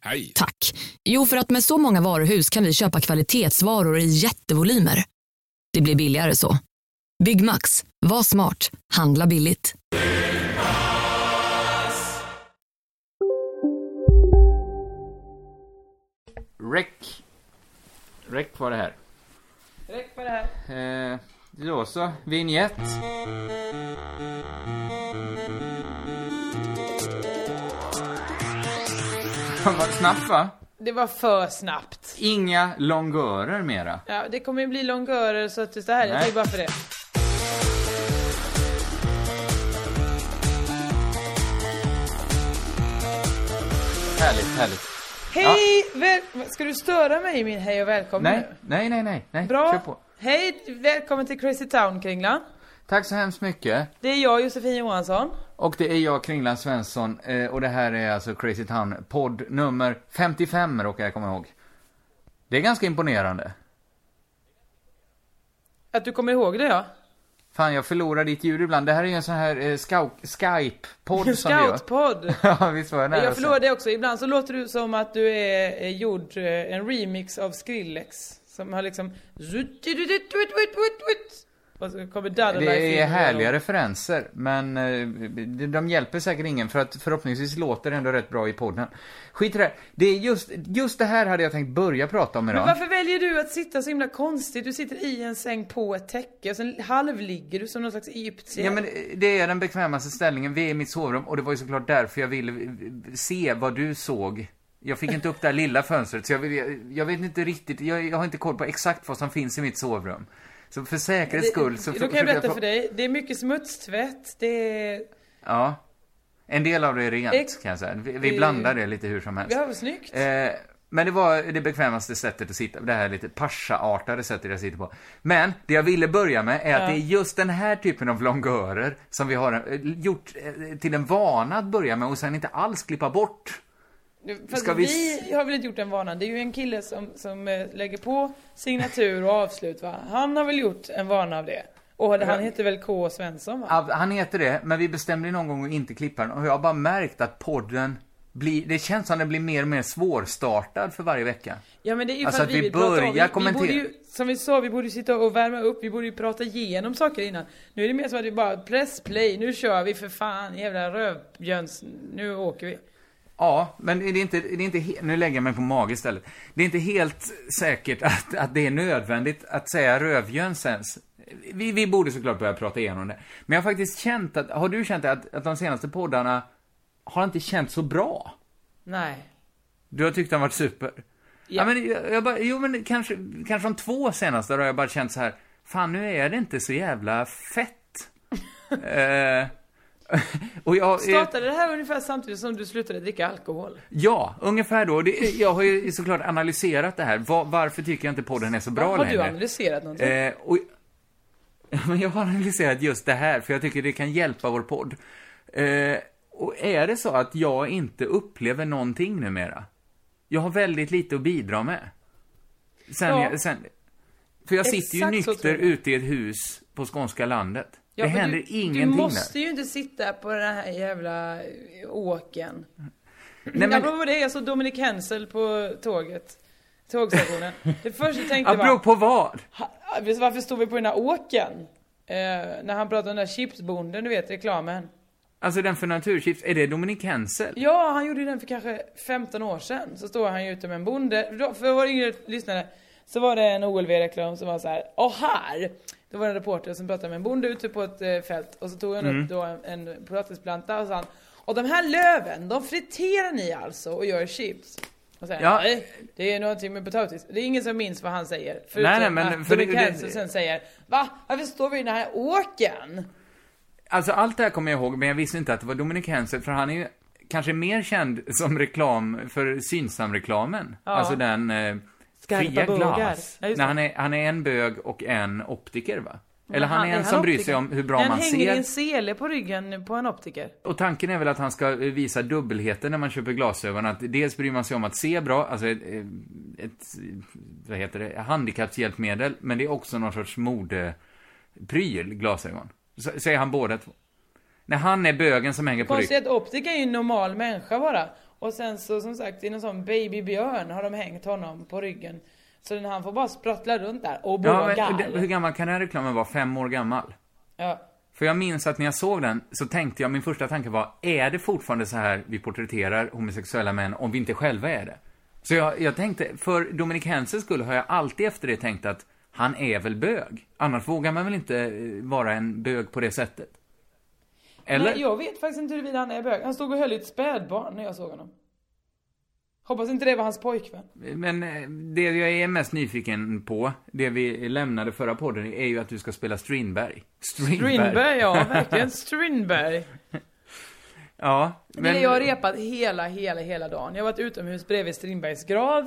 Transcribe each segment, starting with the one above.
Hej! Tack. Jo, för att med så många varuhus kan vi köpa kvalitetsvaror i jättevolymer. Det blir billigare så. Byggmax. Var smart. Handla billigt. Rec. Rec var det här. Räck på det här. Eh, då så, vignett. Vad snabbt va? Det var för snabbt. Inga longörer mera. Ja, det kommer ju bli longörer så att det är här. Nej. säger bara för det. Härligt, härligt. Hej! Väl... Ska du störa mig i min hej och välkommen Nej, nu? nej, nej, nej, nej. Kör Bra. på. Hej! Välkommen till Crazy Town, Kringlan. Tack så hemskt mycket. Det är jag, Josefin Johansson. Och det är jag, Kringland Svensson, eh, och det här är alltså Crazy Town, podd nummer 55 råkar jag komma ihåg. Det är ganska imponerande. Att du kommer ihåg det, ja. Fan, jag förlorar ditt ljud ibland. Det här är ju en sån här eh, Skype-podd som vi gör. Scoutpodd. ja, visst var jag nära Jag förlorar det också. Ibland så låter du som att du är eh, gjord eh, en remix av Skrillex. Som har liksom... Och så kommer Det är och- härliga referenser, men eh, de- hjälper säkert ingen för att förhoppningsvis låter det ändå rätt bra i podden. Skit i det är just, just det här hade jag tänkt börja prata om Men idag. varför väljer du att sitta så himla konstigt? Du sitter i en säng på ett täcke och sen halvligger du som någon slags egyptier. Ja men det är den bekvämaste ställningen, vi är i mitt sovrum och det var ju såklart därför jag ville eh, se vad du såg. Jag fick inte upp det här lilla fönstret så jag, vill, jag vet inte riktigt, jag, jag har inte koll på exakt vad som finns i mitt sovrum. Så för säkerhets skull så Då kan jag berätta få- för dig. Det är mycket smutstvätt. Det är... Ja. En del av det är rent Ex- kan jag säga. Vi, vi blandar det lite hur som helst. Ja, snyggt. Eh, men det var det bekvämaste sättet att sitta, det här lite pascha-artade sättet jag sitter på. Men det jag ville börja med är att Ja. det är just den här typen av longörer som vi har eh, gjort eh, till en vana att börja med och sen inte alls klippa bort. Fast ska vi... vi har väl inte gjort den vanan. Det är ju en kille som, som eh, lägger på signatur och avslut va. Han har väl gjort en vana av det. Och han heter väl K. Svensson va? Ja, Han heter det, men vi bestämde ju någon gång att inte klippa den och jag har bara märkt att podden blir, det känns som den blir mer och mer svårstartad för varje vecka. Ja men det är ju Alltså för att att vi vi börjar vi, vi kommentera. borde ju, som vi sa, vi borde ju sitta och värma upp, vi borde ju prata igenom saker innan. Nu är det mer som att vi bara press play, nu kör vi för fan, jävla rövbjörns, nu åker vi. Ja, men det är inte, det är inte nu lägger jag mig på mage istället. Det är inte helt säkert att, att det är nödvändigt att säga rövjönsens. Vi, vi borde såklart börja prata igenom det. Men jag har faktiskt känt att, har du känt att, att de senaste poddarna har inte känt så bra? Nej. Du har tyckt de varit super? Ja, Ja. men jag, jag bara, jo men kanske, kanske de två senaste har jag bara känt så här, fan nu är det inte så jävla fett. eh, och jag, Startade det här ungefär samtidigt som du slutade dricka alkohol? Ja, ungefär då. Det, jag har ju såklart analyserat det här. Va- varför tycker jag inte podden är så bra har längre? du analyserat någonting? Eh, och, men jag har analyserat just det här, för jag tycker det kan hjälpa vår podd. Eh, och är det så att jag inte upplever någonting numera? Jag har väldigt lite att bidra med. Sen, Ja. jag, sen För jag sitter ju Exakt nykter ute i ett hus på skånska landet. Ja, det händer du, ingenting Du måste där. ju inte sitta på den här jävla eh, åken. Nej, men... Apropå det, jag såg Dominic Hensel på tåget. Tågstationen. Det första jag tänkte var... apropå vad? Varför står vi på den här åken? Eh, när han pratar om den där chipsbonden, du vet reklamen. Alltså den för naturchips, är det Dominic Hensel? Ja, han gjorde den för kanske 15 år sedan. Så står han ju ute med en bonde. För våra yngre lyssnare så var det en OLV-reklam som var så här. Och här! Då var det en reporter som pratade med en bonde ute på ett eh, fält. Och så tog han upp då en, en potatisplanta och sa han. Och de här löven, de friterar ni alltså och gör chips? Och säger, Ja. nej, det är någonting med potatis. Det är ingen som minns vad han säger. Förutom Nej, nej, men att för Dominic Hansen sen säger, va? Varför står vi i den här åken? Alltså allt det här kommer jag ihåg, men jag visste inte att det var Dominic Henset, för han är ju kanske mer känd som reklam för Synsam-reklamen. Ja. Alltså den eh, Skarpa bågar. Ja, det. han, är, han är en bög och en optiker, va? Eller han, är en han som bryr sig om hur bra Han man hänger i ser. en sele på ryggen på en optiker. Och tanken är väl att han ska eh, visa dubbelheten när man köper glasögon. Att dels bryr man sig om att se bra, alltså ett, eh, ett vad heter det, handikappshjälpmedel, men det är också någon sorts modepryl, glasögon. Så, säger han båda två. När han är bögen som hänger på Konstigt ryggen. att optiker är ju en normal människa bara. Och sen så som sagt, i någon sån babybjörn har de hängt honom på ryggen. Så han får bara sprattla runt där och Ja, men, det- hur gammal kan den här reklamen vara? Fem år gammal? Ja. För jag minns att när jag såg den så tänkte jag, min första tanke var, är det fortfarande så här vi porträtterar homosexuella män om vi inte själva är det? Så jag, jag tänkte, för Dominic Hensels skull har jag alltid efter det tänkt att han är väl bög? Annars vågar man väl inte eh, vara en bög på det sättet? Eller? Nej, jag vet faktiskt inte huruvida han är bög. Han stod och höll i ett spädbarn när jag såg honom. Hoppas inte det var hans pojkvän. Men eh, det jag är mest nyfiken på, det vi lämnade förra podden, är ju att du ska spela Strindberg. Strindberg, ja verkligen Strindberg. Ja, men... Det jag har repat hela, hela, hela dagen. Jag har varit utomhus bredvid Strindbergs grav.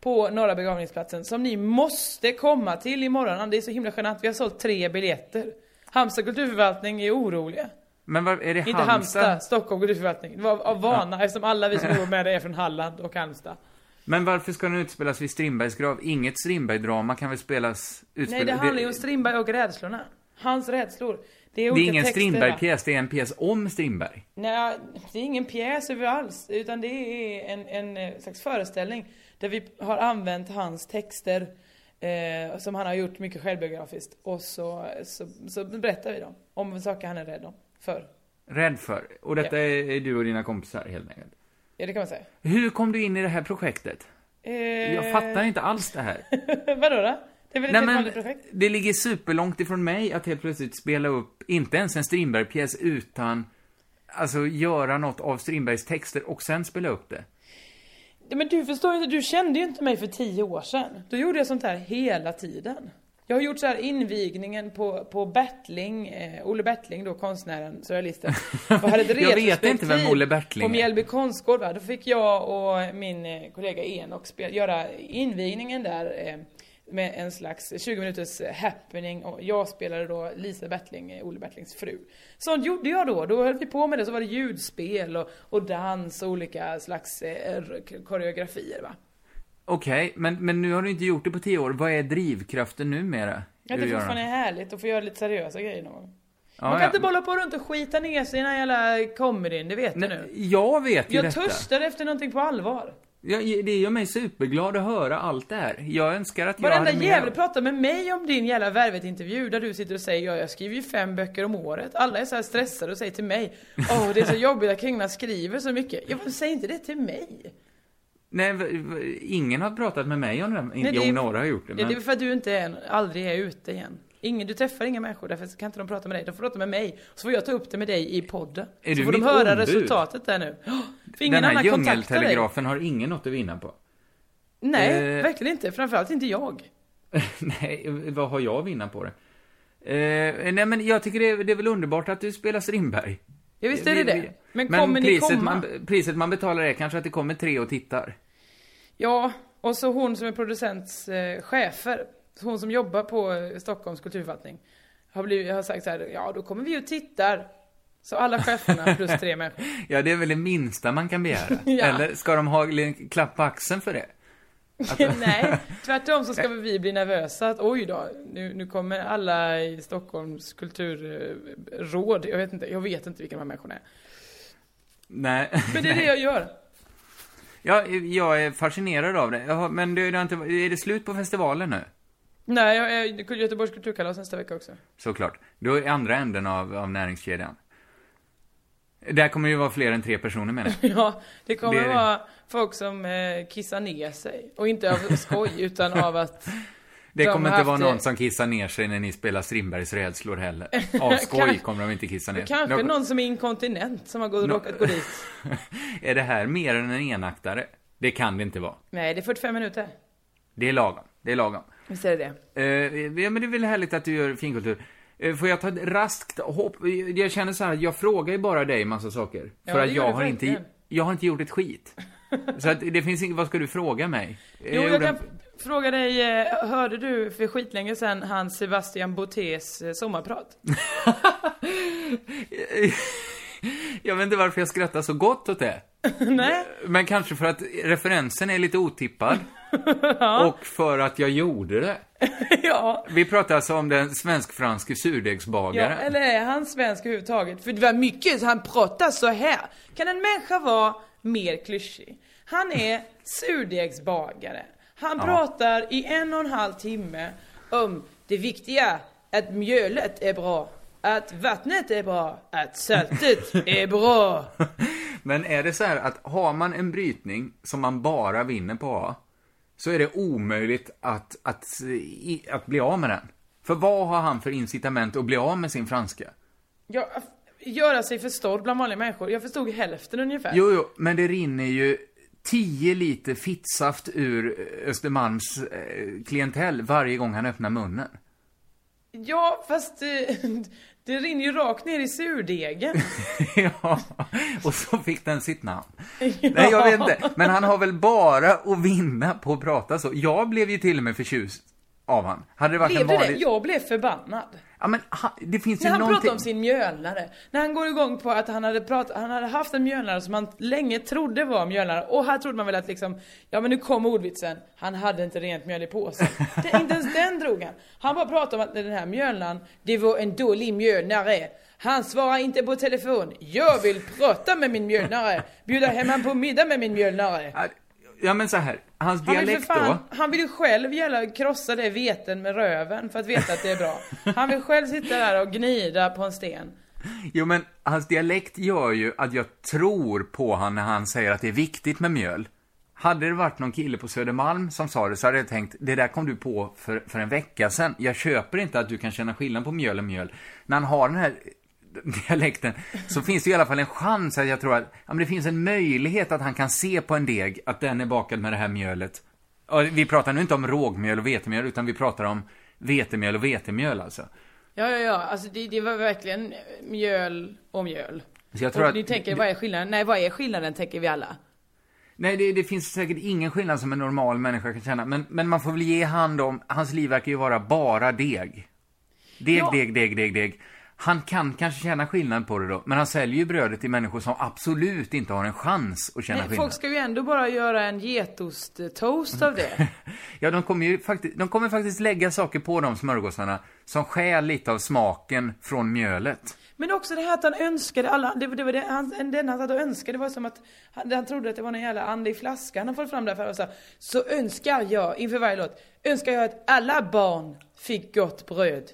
På Norra begravningsplatsen. Som ni måste komma till imorgon. Det är så himla genant. Vi har sålt tre biljetter. Halmstad kulturförvaltning är oroliga. Men vad, är det Inte Halmstad? Halmstad, Stockholm kulturförvaltning. Det var av vana eftersom alla vi som jobbar med det är från Halland och Halmstad. Men varför ska den utspelas vid Strindbergs grav? Inget Strindberg-drama kan väl spelas, Nej, utspelas... det handlar ju om Strindberg och rädslorna. Hans rädslor. Det är det är ingen? Strindberg-pjäs, det är en pjäs om Strindberg. Nej, det är ingen pjäs över alls. Utan det är en, en eh, slags föreställning. Där vi har använt hans texter. Eh, som han har gjort mycket självbiografiskt. Och så, så, så berättar vi dem. Om saker han är rädd om. För. Rädd för. Och detta är, är du och dina kompisar, helt enkelt. Ja, det kan man säga. Hur kom du in i det här projektet? Eh, Jag fattar inte alls det här. Vadå då? Det är väl ett Nej, helt men projekt? det ligger superlångt ifrån mig att helt plötsligt spela upp, inte ens en Strindberg-pjäs, utan alltså göra något av Strindbergs texter och sen spela upp det. Ja, Men du förstår ju inte, du kände ju inte mig för tio år sedan. Då gjorde jag sånt här hela tiden. Jag har gjort så här invigningen på, på Bertling, eh, Olle Bertling då, konstnären, surrealisten. Och hade ett Jag vet inte vem Olle Bertling På är. Mjällby konstgård va. Då fick jag och min eh, kollega Enok göra invigningen där. Eh, med en slags 20 minuters happening och jag spelade då Lisa Bertling, eh, Olle Bertlings fru. Sånt gjorde jag då, då höll vi på med det, så var det ljudspel och, och dans och olika slags eh, koreografier va. Okej, men, men nu har du inte gjort det på tio år. Vad är drivkraften numera? Jag tycker att fortfarande det något? är härligt att få göra lite seriösa grejer någon gång. Ja, Man kan ja. inte bolla på runt och skita ner sig i den här jävla comedyn, det vet du Nej, nu. Jag vet ju Jag detta. törstar efter någonting på allvar. Jag, det gör mig superglad att höra allt det här. Jag önskar att jag Varenda hade mer... jävel pratar med mig om din jävla Värvet-intervju där du sitter och säger ja, jag skriver ju fem böcker om året. Alla är så här stressade och säger till mig Åh, det är så jobbigt att kvinnorna skriver så mycket. Jag säg inte det till mig. Nej, ingen har pratat med mig om det. Nej, det jo, är- några har gjort det, Det men... är för att du inte är, aldrig är ute igen. Ingen, du träffar inga människor, därför kan inte de prata med dig. De får prata med mig. Så får jag ta upp det med dig i podden. Är så du får de höra ombud? resultatet där nu. Åh, För ingen Den här djungeltelegrafen har ingen något att vinna på. Nej, Eh. verkligen inte. Framförallt inte jag. nej, vad har jag att vinna på det? Eh, nej, men jag tycker det är, det är väl underbart att du spelar Strindberg. Ja, visst är det det. Men kommer ni priset komma? Man, priset man betalar är kanske att det kommer tre och tittar. Ja, och så hon som är producents eh, chefer, hon som jobbar på eh, Stockholms kulturförvaltning, har, blivit, har sagt så här, ja då kommer vi och tittar. Så alla cheferna plus tre människor. Ja, det är väl det minsta man kan begära. Ja. Eller ska de ha en klapp på axeln för det? Nej, tvärtom så ska vi bli nervösa att oj då, nu, nu kommer alla i Stockholms kulturråd, jag vet inte, jag vet inte vilka de här människorna är. Nej. Men det är det jag gör. Ja, jag är fascinerad av det. Men det, har inte, är det slut på festivalen nu? Nej, jag är Göteborgs kulturkalas nästa vecka också. Såklart. Då är andra änden av, av näringskedjan. Där kommer ju vara fler än tre personer med det. Ja, det kommer är det. vara folk som eh, kissar ner sig. Och inte av skoj, utan av att Det De kommer inte vara någon eh, som kissar ner sig när ni spelar Strindbergs rädslor heller. Av skoj kommer de inte kissa ner sig. Kanske De- någon som är inkontinent som har gått, råkat gå dit. Är det här mer än en enaktare? Det kan det inte vara. Nej, det är 45 minuter. Det är lagom. Det är lagom. Visst är det det? Eh, ja, men det är väl härligt att du gör finkultur. Eh, får jag ta ett raskt hopp? Jag känner så här, jag frågar ju bara dig massa saker. Ja, för att jag har inte, jag har inte gjort ett skit. så att det finns inget, vad ska du fråga mig? Eh, Jo, jag gjorde kan fråga dig, eh, hörde du för skitlänge sedan hans Sebastian Boutés eh, sommarprat? Jag vet inte varför jag skrattar så gott åt det. Nej? Men kanske för att referensen är lite otippad. Och för att jag gjorde det. ja. Vi pratar alltså om den svensk-franske Ja, surdegsbagaren. eller är han svensk överhuvudtaget? För det var mycket, så han pratar så här. Kan en människa vara mer klyschig? Han är surdegsbagare. Han pratar i en och en halv timme om det viktiga, att mjölet är bra, att vattnet är bra, att saltet är bra. Men är det så här att har man en brytning som man bara vinner på så är det omöjligt att, att, att bli av med den. För vad har han för incitament att bli av med sin franska? Ja, göra sig förstådd bland vanliga människor. Jag förstod hälften ungefär. Jo, jo, men det rinner ju 10 liter fittsaft ur Östermalms eh, klientell varje gång han öppnar munnen. Ja, fast det, det rinner ju rakt ner i surdegen. ja, och så fick den sitt namn. Nej, jag vet inte. Men han har väl bara att vinna på att prata så. Jag blev ju till och med förtjust av han. Hade det varit Blev en vanlig... det? Jag blev förbannad. Ja, men ha, det finns När ju han någonting... pratade om sin mjölnare. När han går igång på att han hade, pratat, han hade haft en mjölnare som han länge trodde var mjölnare. Och här trodde man väl att liksom, ja men nu kom ordvitsen. Han hade inte rent mjöl i påsen. Det, inte ens den drog han. Han bara pratade om att den här mjölnaren, det var en dålig mjölnare. Han svarar inte på telefon. Jag vill prata med min mjölnare. Bjuda hem han på middag med min mjölnare. Ja, men så här. Hans Han vill, dialekt fan, då. han vill ju själv gälla, krossa det veten med röven för att veta att det är bra. Han vill själv sitta där och gnida på en sten. Jo, men hans dialekt gör ju att jag tror på han när han säger att det är viktigt med mjöl. Hade det varit någon kille på Södermalm som sa det så hade jag tänkt, det där kom du på för, för en vecka sedan. Jag köper inte att du kan känna skillnad på mjöl och mjöl. När han har den här dialekten så finns det i alla fall en chans att jag tror att, ja men det finns en möjlighet att han kan se på en deg att den är bakad med det här mjölet. Och vi pratar nu inte om rågmjöl och vetemjöl utan vi pratar om vetemjöl och vetemjöl alltså. Ja, ja, ja, alltså det, det var verkligen mjöl och mjöl. Så jag tror och att... ni tänker, vad är skillnaden? Nej, vad är skillnaden, tänker vi alla. Nej, det, det finns säkert ingen skillnad som en normal människa kan känna. Men, men man får väl ge hand om, hans liv verkar ju vara bara deg. Deg, Ja. deg, deg, deg, deg. Han kan kanske känna skillnad på det då, men han säljer ju brödet till människor som absolut inte har en chans att känna Nej, skillnad. folk ska ju ändå bara göra en getost-toast av det. Ja, de kommer ju faktiskt, de kommer faktiskt lägga saker på de smörgåsarna som stjäl lite av smaken från mjölet. Men också det här att han önskade alla, det, det var det, han, den han satt och önskade var som att han, han trodde att det var någon jävla ande i flaskan han fått fram där för och sa, så önskar jag, inför varje låt, önskar jag att alla barn fick gott bröd.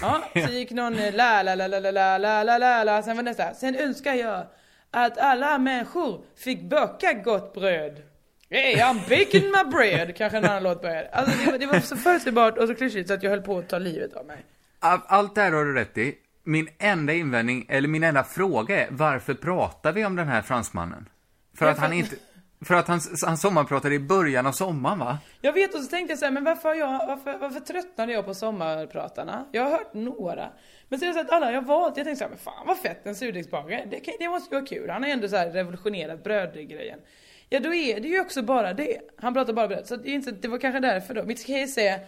Ja, så gick någon eh, la la la la la la la la la la, sen var nästa, sen önskar jag att alla människor fick baka gott bröd. Hey, I'm baking my bread, kanske en annan låt började. Alltså det var, det var så förutsägbart och så klyschigt så att jag höll på att ta livet av mig. All- Allt det här har du rätt i. Min enda invändning, eller min enda fråga är, varför pratar vi om den här fransmannen? För Ja, att han för- inte... För att han, han sommarpratade i början av sommaren, va? Jag vet och så tänkte jag så här, men varför, jag, varför, varför tröttnade jag på sommarpratarna? Jag har hört några. Men så har jag sett alla jag valt, jag tänkte så här, men fan vad fett en surdegsbagare. Det, kan- det måste ju vara kul. Han har ändå så här revolutionerat brödgrejen. Ja då är det ju också bara det. Han pratar bara bröd. Så det, är inte, det var kanske därför då. Mitt case är,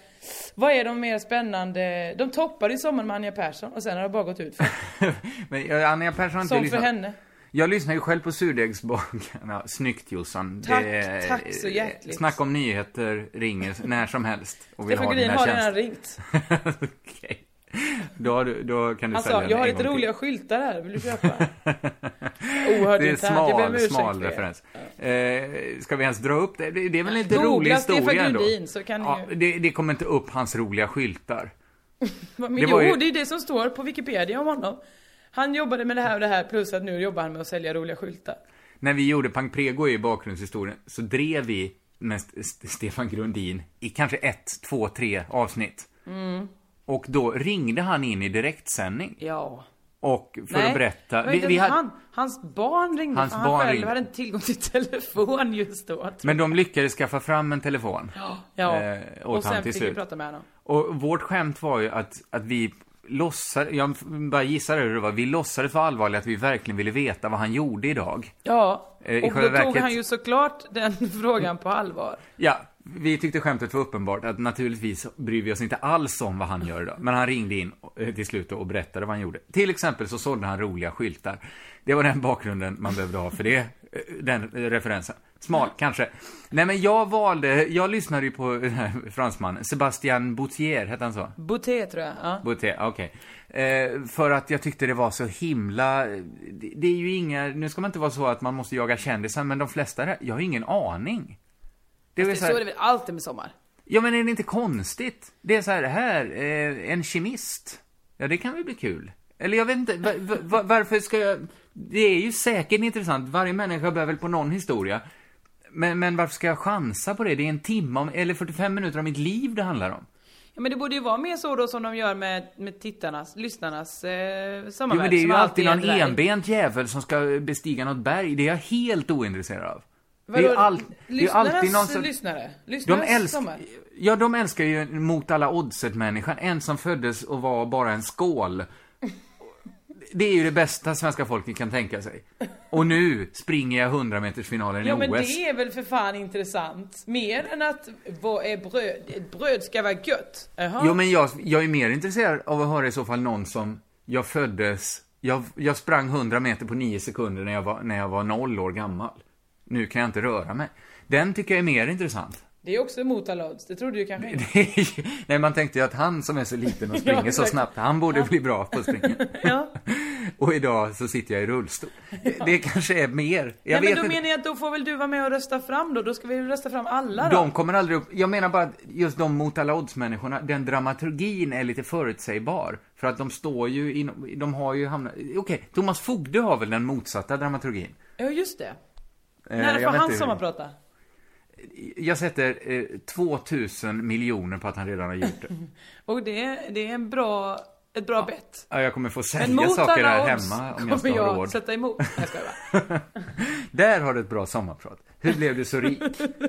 vad är de mer spännande? De toppade i sommaren med Anja Persson och sen har det bara gått ut för. Men ja, Anja Persson har inte Som för lyssnat. henne. Jag lyssnar ju själv på surdegsbagarna. Snyggt Jossan. Tack, är- tack så hjärtligt. Snack om nyheter ringer när som helst. Och vill Stefan den har redan ringt. Okej. Då, har du, då kan du Han sa, jag har lite roliga skyltar här, vill du köpa? Oerhört Det är internt, jag smal, ursäkt smal referens. Eh, ska vi ens dra upp det? Det, det är väl inte Googla rolig historia ändå? Grundin, så kan ni ja, ju- det, det kommer inte upp hans roliga skyltar. Men Det jo, ju- det är det som står på Wikipedia om honom. Han jobbade med det här och det här, plus att nu jobbar han med att sälja roliga skyltar. När vi gjorde Pang Prego i bakgrundshistorien så drev vi med St- Stefan Grundin i kanske ett, två, tre avsnitt. Mm. Och då ringde han in i direktsändning. Ja. Och för att berätta. var inte hade- han, hans barn ringde. Hans han barn själv ringde. hade inte tillgång till telefon just då. Men de lyckades skaffa fram en telefon. Ja. eh, och han sen fick vi prata med honom. Och vårt skämt var ju att, att vi låtsades, jag bara gissar hur det var, vi låtsades vara allvarliga att vi verkligen ville veta vad han gjorde idag. Ja, Eh, och då själva tog verket- han ju såklart den frågan på allvar. Ja, vi tyckte skämtet var uppenbart att naturligtvis bryr vi oss inte alls om vad han gör idag. Men han ringde in eh, till slut och berättade vad han gjorde. Till exempel så sålde han roliga skyltar. Det var den bakgrunden man behövde ha för det, den eh, referensen. Smal, kanske. Nej men jag valde, jag lyssnade ju på den här fransmannen, Sebastian Boutier, hette han så? Bouté tror jag. Ja. Boutier, okej. Eh, för att jag tyckte det var så himla, det, det är ju inga, nu ska man inte vara så att man måste jaga kändisar, men de flesta, jag har ingen aning. Det är väl Det, så så är här, det väl alltid med sommar? Ja, men är det inte konstigt? Det är så här, här, eh, en kemist. Ja, det kan väl bli kul. Eller jag vet inte, va, va, va, varför ska jag... Det är ju säkert intressant, varje människa bär väl på någon historia. Men, men varför ska jag chansa på det? Det är en timme, om, eller 45 minuter av mitt liv det handlar om. Ja, men det borde ju vara mer så då som de gör med, med tittarnas, lyssnarnas eh, sommarvärld. Jo, men det är ju alltid någon enbent jävel som ska bestiga något berg. Det är jag helt ointresserad av. Det är Vadå, all, det är alltid någon som... lyssnare? De Lyssnarnas älskar, sommar? ja, de älskar ju mot alla oddset-människan. En som föddes och var bara en skål. Det är ju det bästa svenska folket kan tänka sig. Och nu springer jag 100 meters finalen Ja i men OS. det är väl för fan intressant. Mer än att vad är bröd? Ett bröd ska vara gött. Jaha. Jo, men jag, jag är mer intresserad av att höra i så fall någon som, jag föddes, jag, jag sprang 100 meter på 9 sekunder när jag, var, när jag var noll år gammal. Nu kan jag inte röra mig. Den tycker jag är mer intressant. Det är också mot alla odds. Det trodde du kanske inte. Är ju- Nej, man tänkte ju att han som är så liten och springer Ja, så snabbt, han borde bli bra på att springa. Ja. Och idag så sitter jag i rullstol. Det, det kanske är mer. Jag Nej, men då inte. menar jag att då får väl du vara med och rösta fram då. Då ska vi rösta fram alla då. De kommer aldrig upp. Jag menar bara att just de mot alla odds-människorna, den dramaturgin är lite förutsägbar. För att de står ju i, de har ju hamnat, okej, Thomas Fogde har väl den motsatta dramaturgin. Ja, just det. Eh, När får han sommarprata? Jag sätter eh, 2000 miljoner på att han redan har gjort det. Och det, det är en bra, ett bra bett. Ja, jag kommer få sälja saker här hemma om jag ska kommer ha jag råd. sätta emot. Jag skojar bara. Där har du ett bra sommarprat. Hur blev du så rik?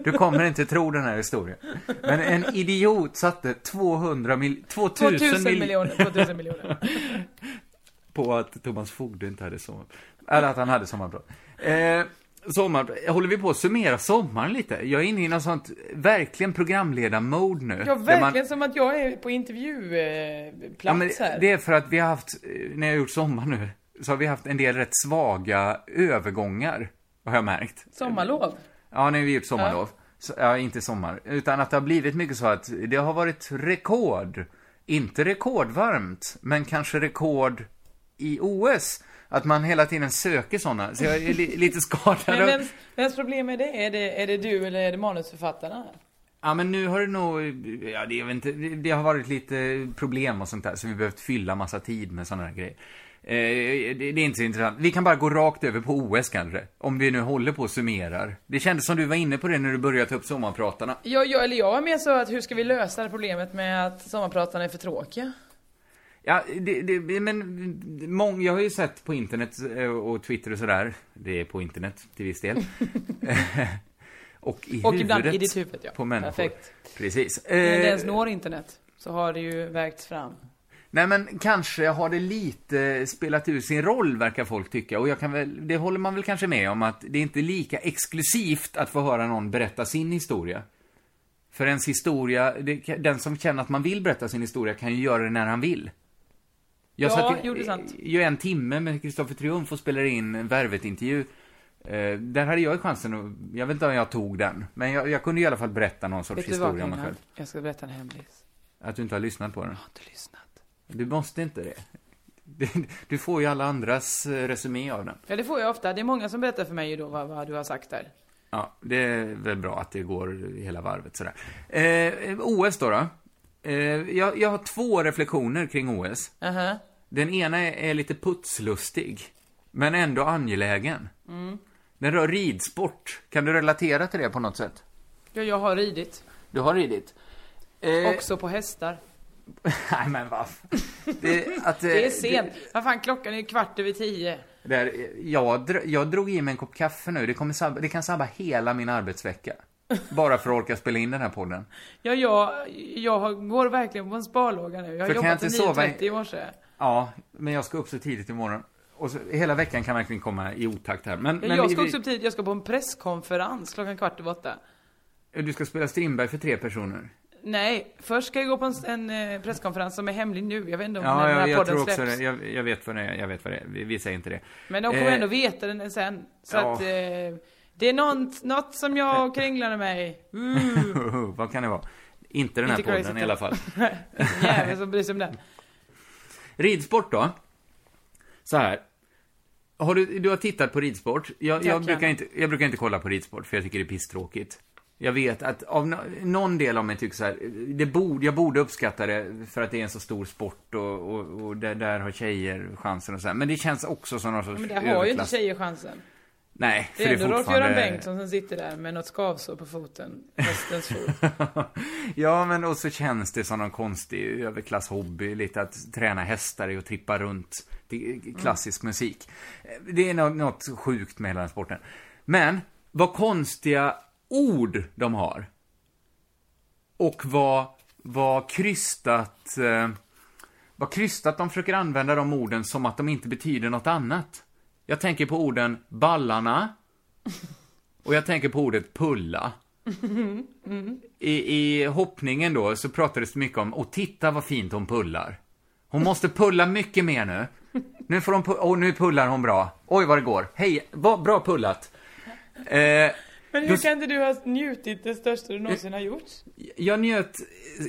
Du kommer inte tro den här historien. Men en idiot satte 200 mil... 2000 2000 mil... miljoner. 2000 miljoner. på att Thomas Fogde inte hade sommar... Eller att han hade sommarprat. Eh, sommar... Håller vi på att summera sommaren lite? Jag är inne i något sånt, verkligen programledar-mode nu. Ja, verkligen som att jag är på intervjuplats Ja, men här. det är för att vi har haft, eh, när jag har gjort sommar nu, så har vi haft en del rätt svaga övergångar, har jag märkt. Sommarlov. Ja, när vi gjort sommarlov. Så, ja, inte sommar. Utan att det har blivit mycket så att det har varit rekord. Inte rekordvarmt, men kanske rekord i OS. Att man hela tiden söker sådana. Så jag är li lite skadad. Men vems, vems problem är det? Är, det? är det du eller är det manusförfattarna? Ja, men nu har det nog, ja det, jag inte, det- har varit lite problem och sånt där, så vi har behövt fylla massa tid med sådana här grejer. Eh, det, det är inte så intressant. Vi kan bara gå rakt över på OS kanske, om vi nu håller på och summerar. Det kändes som du var inne på det när du började ta upp sommarpratarna. Jag, jag, eller jag var mer så att hur ska vi lösa det problemet med att sommarpratarna är för tråkiga? Ja, det, det, men mång, jag har ju sett på internet eh, och Twitter och sådär, det är på internet till viss del. och i Och ibland i ditt huvud, ja. på människor. Perfekt. Precis. När det Eh, ens når internet så har det ju vägts fram. Nej men kanske har det lite spelat ut sin roll verkar folk tycka och jag kan väl, det håller man väl kanske med om att det är inte lika exklusivt att få höra någon berätta sin historia. För ens historia, det, den som känner att man vill berätta sin historia kan ju göra det när han vill. Jag Ja, satt är sant. ju en timme med Kristoffer Triumf och spelade in en Värvet-intervju. Eh, där hade jag ju chansen att, jag vet inte om jag tog den, men jag, jag kunde i alla fall berätta någon sorts Vet vad historia om mig själv. Jag ska berätta en hemlis. Att du inte har lyssnat på den. Jag har inte lyssnat. Du måste inte det. Du- får ju alla andras eh, resumé av den. Ja, det får jag ofta. Det är många som berättar för mig ju då vad, vad du har sagt där. Ja, det är väl bra att det går hela varvet sådär. Eh, OS då, då. Eh, jag, jag har två reflektioner kring OS. Aha. Den ena är, är lite putslustig, men ändå angelägen. Den rör ridsport. Kan du relatera till det på något sätt? Ja, jag har ridit. Du har ridit. Eh, Också på hästar. Nej men vad det, att, Det är eh, sent. Vad fan, klockan är kvart över tio. Det, där, jag, dr- jag drog i mig en kopp kaffe nu. Det, kommer sabba, det kan sabba hela min arbetsvecka. Bara för att orka spela in den här podden. Ja, jag, jag går verkligen på en sparlåga nu. Jag har jag jobbat till inte sova i- 9.30 i morse. Ja, men jag ska upp så tidigt imorgon. Och så, hela veckan kan verkligen komma i otakt här. Men, Ja, men jag vi- ska också upp tidigt. Jag ska på en presskonferens klockan kvart över åtta. Du ska spela Strindberg för tre personer. Nej, först ska jag gå på en, en eh, presskonferens som är hemlig nu. Jag vet inte om när Ja, den här jag, jag podden tror också släpps. det. Jag, jag vet vad det är. Jag vet vad det är. Vi, vi säger inte det. Men de kommer Eh, ändå veta den sen. Så ja. att eh, det är något, något som jag kringlar med mig. Uh, vad kan det vara? Inte den här Inte podden i alla fall. jävel som bryr sig om den. Ridsport då? Så här. Har du, du har tittat på ridsport. Jag, jag, brukar inte, jag brukar inte kolla på ridsport, för jag tycker det är pisstråkigt. Jag vet att av no, någon del av mig tycker så här, det borde, jag borde uppskatta det för att det är en så stor sport och, och, och där, där har tjejer chansen och så här. Men det känns också som någon sorts Men det har ju inte överklass. tjejer chansen. Nej, för Det är det är fortfarande... Rolf-Göran Bengtsson som sitter där med något skavsår på foten. Hästens fot. ja, men och så känns det som någon konstig överklasshobby, lite att träna hästar och trippa runt. Är klassisk musik. Det är något, något sjukt med hela den sporten. Men, vad konstiga ord de har. Och vad, vad krystat, eh, vad krystat de försöker använda de orden som att de inte betyder något annat. Jag tänker på orden ballarna, och jag tänker på ordet pulla. I, I hoppningen då så pratades det mycket om, och titta vad fint hon pullar. Hon måste pulla mycket mer nu. Nu får hon, pu- och nu pullar hon bra. Oj vad det går. Hej, vad bra pullat. Eh, men hur Då- kan inte du ha njutit det största du någonsin har gjort? jag njöt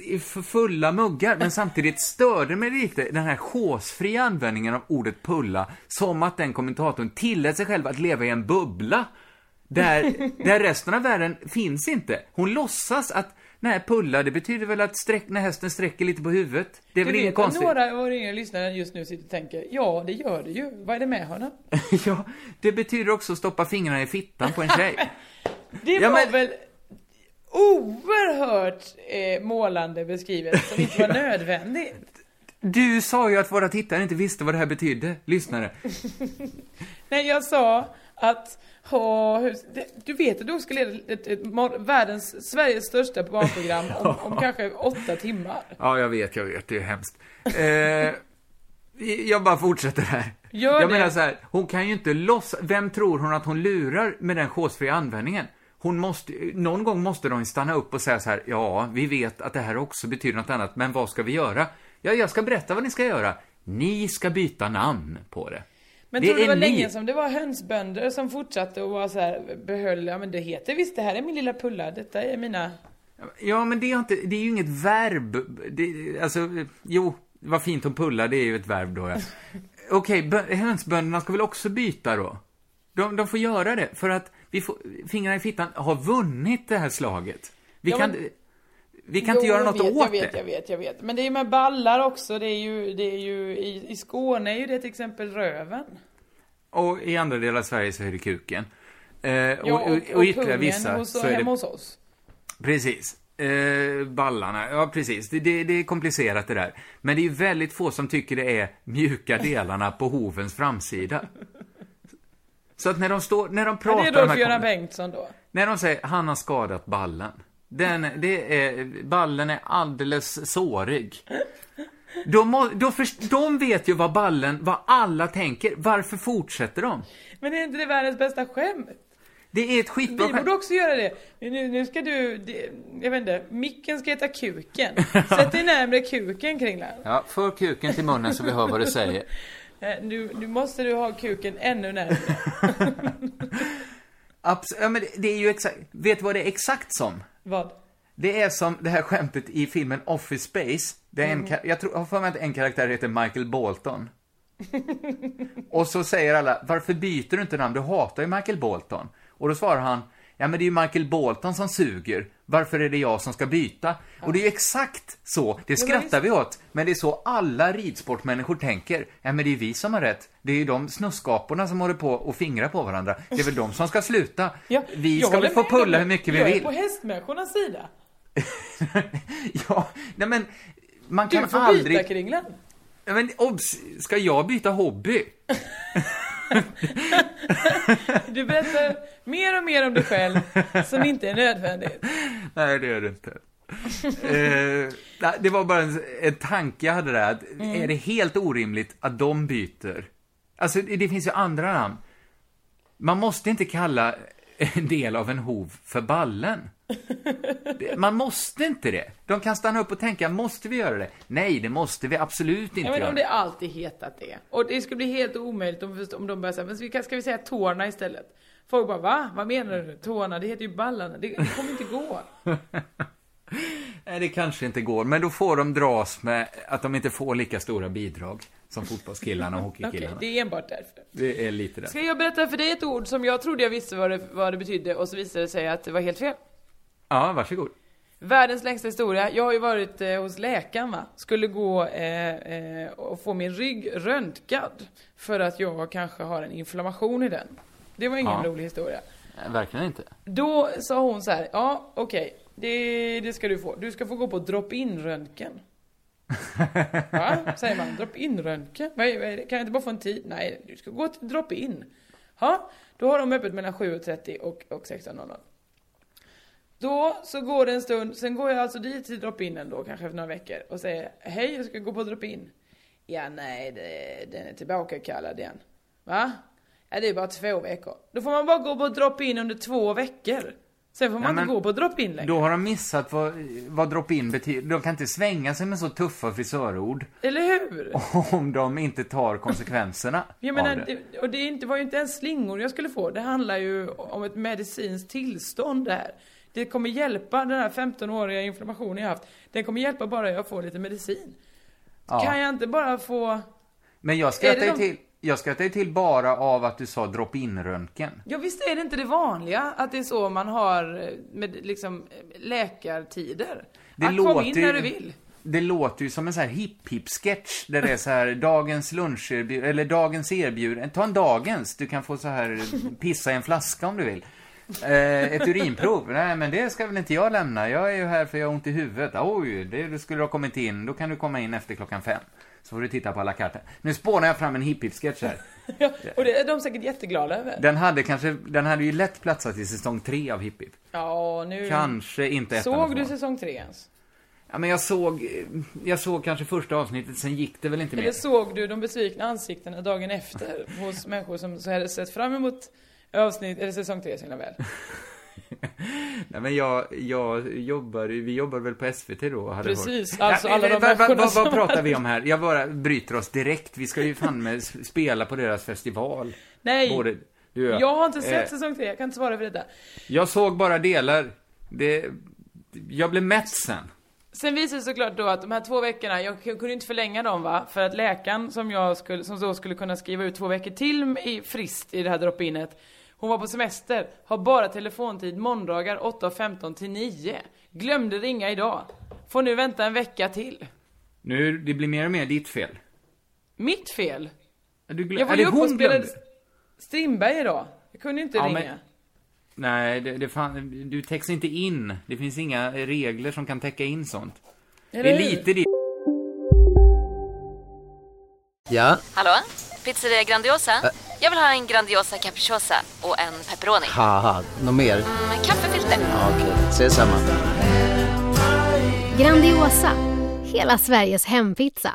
i för fulla muggar, men samtidigt störde mig lite den här chosefria användningen av ordet pulla, som att den kommentatorn tillät sig själv att leva i en bubbla, där, där resten av världen finns inte. Hon låtsas att, nej, pulla, det betyder väl att sträck, när hästen sträcker lite på huvudet. Det är Du väl inget vet att konstigt? några av våra yngre lyssnare just nu sitter och tänker, ja det gör det ju. Vad är det med honom? ja, det betyder också att stoppa fingrarna i fittan på en tjej. Det Ja, var men- väl oerhört eh, målande beskrivet som inte var nödvändigt. Du sa ju att våra tittare inte visste vad det här betydde, lyssnare. Nej, jag sa att ha, hur, du vet att du ska leda ett, ett, mor- världens, Sveriges största barnprogram om, om kanske åtta timmar. Ja, jag vet, jag vet, det är hemskt. Eh, jag bara fortsätter här. Gör jag det. menar så här, hon kan ju inte låtsas, vem tror hon att hon lurar med den chosefria användningen? Hon måste, någon gång måste de stanna upp och säga så här, ja, vi vet att det här också betyder något annat, men vad ska vi göra? Ja, jag ska berätta vad ni ska göra. Ni ska byta namn på det. Men Det tror du det var är länge ni. som det var hönsbönder som fortsatte och var så här, behöll, ja men det heter visst det här är min lilla pulla, detta är mina... Ja, men det är, inte, det är ju inget verb. Det, alltså, jo, vad fint hon pullar, det är ju ett verb då, ja. Okej, bö- hönsbönderna ska väl också byta då? De, de får göra det, för att vi får, fingrarna i fittan har vunnit det här slaget. Vi Ja, kan, men- vi kan inte Jo, göra jag något vet, åt jag vet, det. Jag vet, jag vet. Men det är ju med ballar också, det är ju, det är ju i, i Skåne är ju det till exempel röven. Och i andra delar av Sverige så är det kuken. Eh, Ja, och, och, och, ytterligare vissa hos, så är hemma det... hos oss. Precis. Eh, ballarna, ja precis. Det, det, det är komplicerat det där. Men det är ju väldigt få som tycker det är mjuka delarna på hovens framsida. Så att när de står, när de pratar det är de Rolf-Göran Bengtsson då. När de säger, han har skadat ballen. Den, det är, ballen är alldeles sårig. De, må, då först, de vet ju vad ballen, vad alla tänker. Varför fortsätter de? Men är inte det världens bästa skämt? Det är ett skitbra Vi skämt. borde också göra det. Men Nu, nu ska du, det, jag vet inte, micken ska heta kuken. Sätt dig närmre kuken Kringlan. Ja, för kuken till munnen så vi hör vad du säger. Eh, Nu, nu måste du ha kuken ännu närmre. Abs- ja, men det, är ju exakt, vet du vad det är exakt som? Vad? Det är som det här skämtet i filmen Office Space. Det är en, ka- jag tror, har för mig att en karaktär heter Michael Bolton. Och så säger alla, varför byter du inte namn? Du hatar ju Michael Bolton. Och då svarar han, Ja, men det är ju Michael Bolton som suger. Varför är det jag som ska byta? Och det är ju exakt så. Det skrattar vi åt. Men det är så alla ridsportmänniskor tänker. Ja, men det är vi som har rätt. Det är ju de snuskaporna som håller på och fingrar på varandra. Det är väl de som ska sluta. Ja, vi ska väl få pulla hur mycket vi Jag är vill. på hästmänniskornas sida. ja, nej men man Du kan får aldrig... byta kringlan. Men obs, ska jag byta hobby? Du berättar mer och mer om dig själv som inte är nödvändigt. Nej, det är det inte. eh, det var bara en, en tanke jag hade där. Att Mm. Är det helt orimligt att de byter? Alltså, det, det finns ju andra namn. Man måste inte kalla en del av en hov för ballen. Man måste inte det. De kan stanna upp och tänka, måste vi göra det? Nej, det måste vi absolut inte Ja, men göra. om det alltid hetat det. Och det skulle bli helt omöjligt om, om de börjar säga, men ska vi, ska vi säga tårna istället? Folk bara, va? Vad menar du? Tårna? Det heter ju ballarna. Det, det kommer inte gå. Nej, det kanske inte går, men då får de dras med att de inte får lika stora bidrag som fotbollskillarna och Okej, hockeykillarna. det är enbart därför. Det är lite det. Ska jag berätta för dig ett ord som jag trodde jag visste vad det, vad det betydde och så visade det sig att det var helt fel. Ja, varsågod. Världens längsta historia. Jag har ju varit eh, hos läkaren va. Skulle gå eh, eh, och få min rygg röntgad. För att jag kanske har en inflammation i den. Det var ingen Ja. rolig historia. Verkligen inte. Då sa hon så här, ja okej, det, det ska du få. Du ska få gå på drop-in röntgen. Va? Säger man, drop-in röntgen? Vad är, vad är det? Kan jag inte bara få en tid? Nej, du ska gå till drop-in. Ja, då har de öppet mellan 7.30 och, och 16.00. Då så går det en stund, sen går jag alltså dit till drop-inen då, kanske efter några veckor och säger Hej, jag ska gå på drop-in. Ja, nej, det, den är tillbakakallad igen. Va? Ja, det är bara två veckor. Då får man bara gå på drop-in under två veckor. Sen får man Ja, inte gå på drop-in längre. Då har de missat vad, vad drop-in betyder. De kan inte svänga sig med så tuffa frisörord Eller hur? om de inte tar konsekvenserna Jag menar, det. och det var ju inte ens slingor jag skulle få. Det handlar ju om ett medicinskt tillstånd det här. Det kommer hjälpa den här 15-åriga inflammationen jag haft. Den kommer hjälpa bara jag får lite medicin. Ja. Kan jag inte bara få... Men jag skrattar ju de- till, jag skrattar ju till bara av att du sa drop-in-röntgen. Ja visst är det inte det vanliga att det är så man har eh, med liksom eh, läkartider? Det att kom låter in ju- när du vill. Det låter ju som en sån här hipp-hipp-sketch där det är så här dagens luncherbjud, eller dagens erbjudande. Ta en dagens, du kan få så här pissa i en flaska om du vill. Eh, ett urinprov, nej men det ska väl inte jag lämna. Jag är ju här för jag har ont i huvudet. Oj, det du skulle ha kommit in, då kan du komma in efter klockan fem. Så får du titta på alla kartor. Nu spånar jag fram en hipp-hipp-sketch här. Ja, och det är de säkert jätteglada över. Den hade kanske, den hade ju lätt platsat i säsong tre av Hipp Hipp. Ja, nu... Kanske inte ettan Såg du säsong tre ens? Ja, men jag såg, jag såg kanske första avsnittet, sen gick det väl inte mer. Eller såg du de besvikna ansiktena dagen efter hos människor som så hade sett fram emot avsnitt, eller säsong tre så himla väl? Nej, men jag, jag jobbar, vi jobbar väl på SVT då hade Precis, hört. alltså Ja, alla de vad, vad, människorna vad, pratar vi om här? Jag bara bryter oss direkt. Vi ska ju fan med spela på deras festival. Nej, Både du jag. jag har inte sett Eh, säsong tre, jag kan inte svara för detta. Jag såg bara delar. Det, jag blev mätt sen. Sen visade det sig såklart då att de här två veckorna, jag kunde inte förlänga dem va, för att läkaren som jag skulle, som då skulle kunna skriva ut två veckor till i frist i det här drop-inet, hon var på semester, har bara telefontid måndagar 8.15 till 9. Glömde ringa idag. Får nu vänta en vecka till. Nu, det blir mer och mer ditt fel. Mitt fel? Du glöm, Jag var ju uppe och hon spelade. Strindberg idag. Jag kunde inte Ja, ringa. men- Nej, det, det fan, du täcks inte in. Det finns inga regler som kan täcka in sånt. Eller det är lite det. Ja, Hallå? Pizzeria Grandiosa? Jag vill ha en Grandiosa capriciosa och en pepperoni. haha, något mer? Med kaffefilter. Ja, Okej, ses samma. Grandiosa, hela Sveriges hempizza.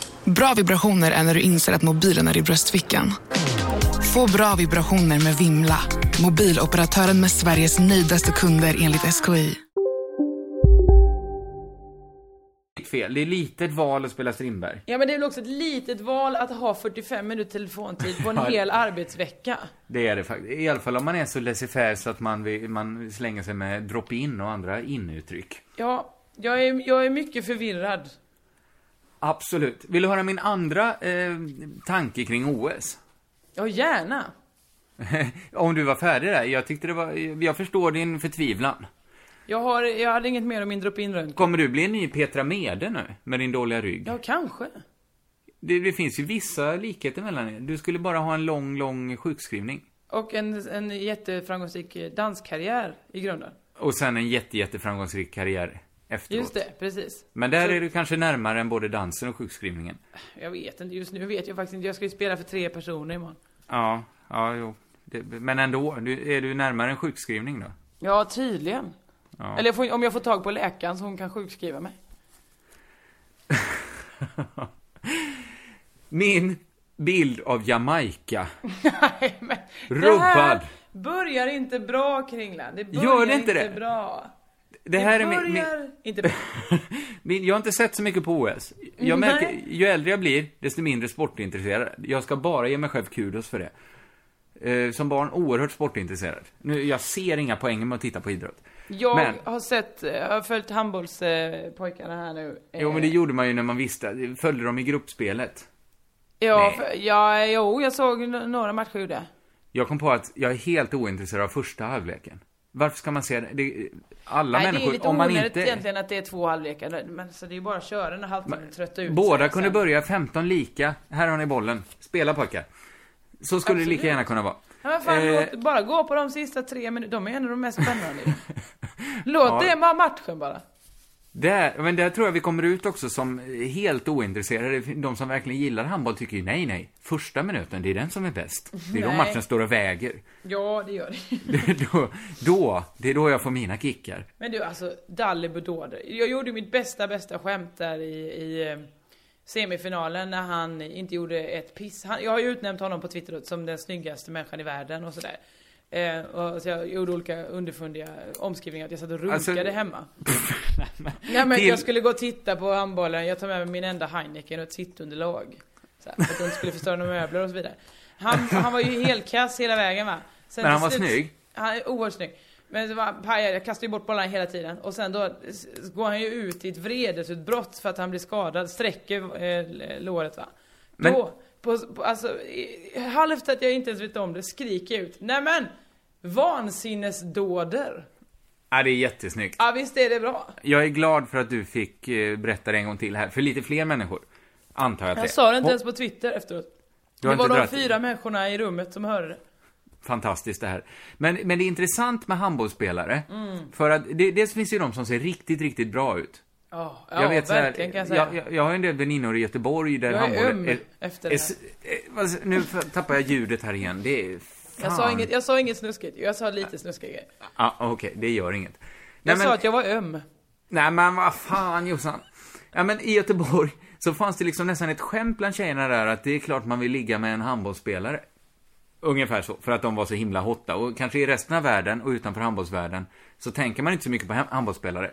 Bra vibrationer är när du inser att mobilen är i bröstfickan. Få bra vibrationer med Vimla. Mobiloperatören med Sveriges nöjdaste kunder enligt SKI. fel. Det är litet val att spela Strindberg. Ja men det är väl också ett litet val att ha 45 minuter telefontid på en Ja. hel arbetsvecka. Det är det faktiskt. I alla fall om man är så laissez-faire så att man, vill- man slänger sig med drop-in och andra in-uttryck. Ja, jag är, jag är mycket förvirrad. Absolut. Vill du höra min andra eh, tanke kring OS? Ja, gärna. om du var färdig där. Jag tyckte det var, jag förstår din förtvivlan. Jag, har, jag hade inget mer om min drop-in röntgen. Kommer du bli en ny Petra Mede nu? Med din dåliga rygg? Ja, kanske. Det, det finns ju vissa likheter mellan er. Du skulle bara ha en lång, lång sjukskrivning. Och en, en jätteframgångsrik danskarriär i grunden. Och sen en jätte, jätteframgångsrik karriär efteråt. Just det, precis. Men där Så- är du kanske närmare än både dansen och sjukskrivningen. Jag vet inte, just nu vet jag faktiskt inte. Jag ska ju spela för tre personer imorgon. Ja, ja, jo. Det, men ändå, du, är du närmare en sjukskrivning då? Ja, tydligen. Ja. Eller jag får, om jag får tag på läkaren så hon kan sjukskriva mig. Min bild av Jamaica. Nej, men Det Rubbad. här börjar inte bra, Kringland. Det börjar Gör det inte det? bra. Det här är min, min, börjar inte min, jag har inte sett så mycket på OS. Jag Nej. märker, ju äldre jag blir, desto mindre sportintresserad. Jag ska bara ge mig själv kudos för det. Eh, som barn, oerhört sportintresserad. Nu, jag ser inga poänger med att titta på idrott. Jag Men- har sett, jag har följt handbollspojkarna här nu. Jo, men det gjorde man ju när man visste. Följde de i gruppspelet? Ja, Nej. för, ja, jo, jag såg några matcher ur det. Jag kom på att jag är helt ointresserad av första halvleken. Varför ska man se det? det alla Nej, det är människor, lite om man inte... egentligen att det är två halvlekar. Men så det är bara att köra halvtimmen och trötta ut Båda kunde sen. börja 15 lika. Här har ni bollen. Spela pojkar. Så skulle det lika Absolut. gärna kunna vara. Ja, men fan, Eh, låt, bara gå på de sista tre minuterna. De är en av de mest spännande. Låt Ja. det vara matchen bara. Där, men där tror jag vi kommer ut också som helt ointresserade. De som verkligen gillar handboll tycker ju nej, nej. Första minuten, det är den som är bäst. Det är då Nej. matchen står och väger. Ja, det gör det. Det då, då, det är då jag får mina kickar. Men du, alltså, Dalle Bedåder. Jag gjorde mitt bästa, bästa skämt där i, i eh, semifinalen när han inte gjorde ett piss. Han, jag har ju utnämnt honom på Twitter då som den snyggaste människan i världen och sådär. Eh, och så jag gjorde olika underfundiga omskrivningar att jag satt och runkade Alltså- hemma. Ja men Till- jag skulle gå och titta på handbollen, jag tar med mig min enda Heineken och ett sittunderlag. Så här, för att de inte skulle förstöra några möbler och så vidare. Han, han var ju helt kass hela vägen va. Sen Men han var snygg? Han är oerhört snygg. Men det var pajade, jag kastade ju bort bollarna hela tiden. Och sen då går han ju ut i ett vredesutbrott för att han blir skadad, sträcker eh, låret va. Men- Då, på, på, alltså, halvt att jag inte ens vet om det, skriker jag ut. Nämen! Vansinnesdåder! Ja, det är jättesnyggt. Ja visst är det bra. Jag är glad för att du fick eh, berätta det en gång till här, för lite fler människor. Antar jag att det Jag är. sa det inte ens på Twitter efteråt. Du det var de fyra människorna i rummet som hörde det. Fantastiskt det här. Men, men det är intressant med handbollsspelare. Mm. För att det, dels finns det ju de som ser riktigt, riktigt bra ut. Ja, ja verkligen kan jag säga. jag, jag, jag har ju en del väninnor i Göteborg där Jag är handbollen öm efter det här. eh, vad- Nu tappar jag ljudet här igen. Det är. Jag sa, inget, jag sa inget snuskigt, jag sa lite snuskiga grejer. Ja, okej, det gör inget. Jag sa att jag var öm. Nej men vad fan Jossan. Ja men i Göteborg så fanns det liksom nästan ett skämt bland tjejerna där att det är klart man vill ligga med en handbollsspelare. Ungefär så, för att de var så himla hotta. Och kanske i resten av världen och utanför handbollsvärlden så tänker man inte så mycket på hem- handbollsspelare.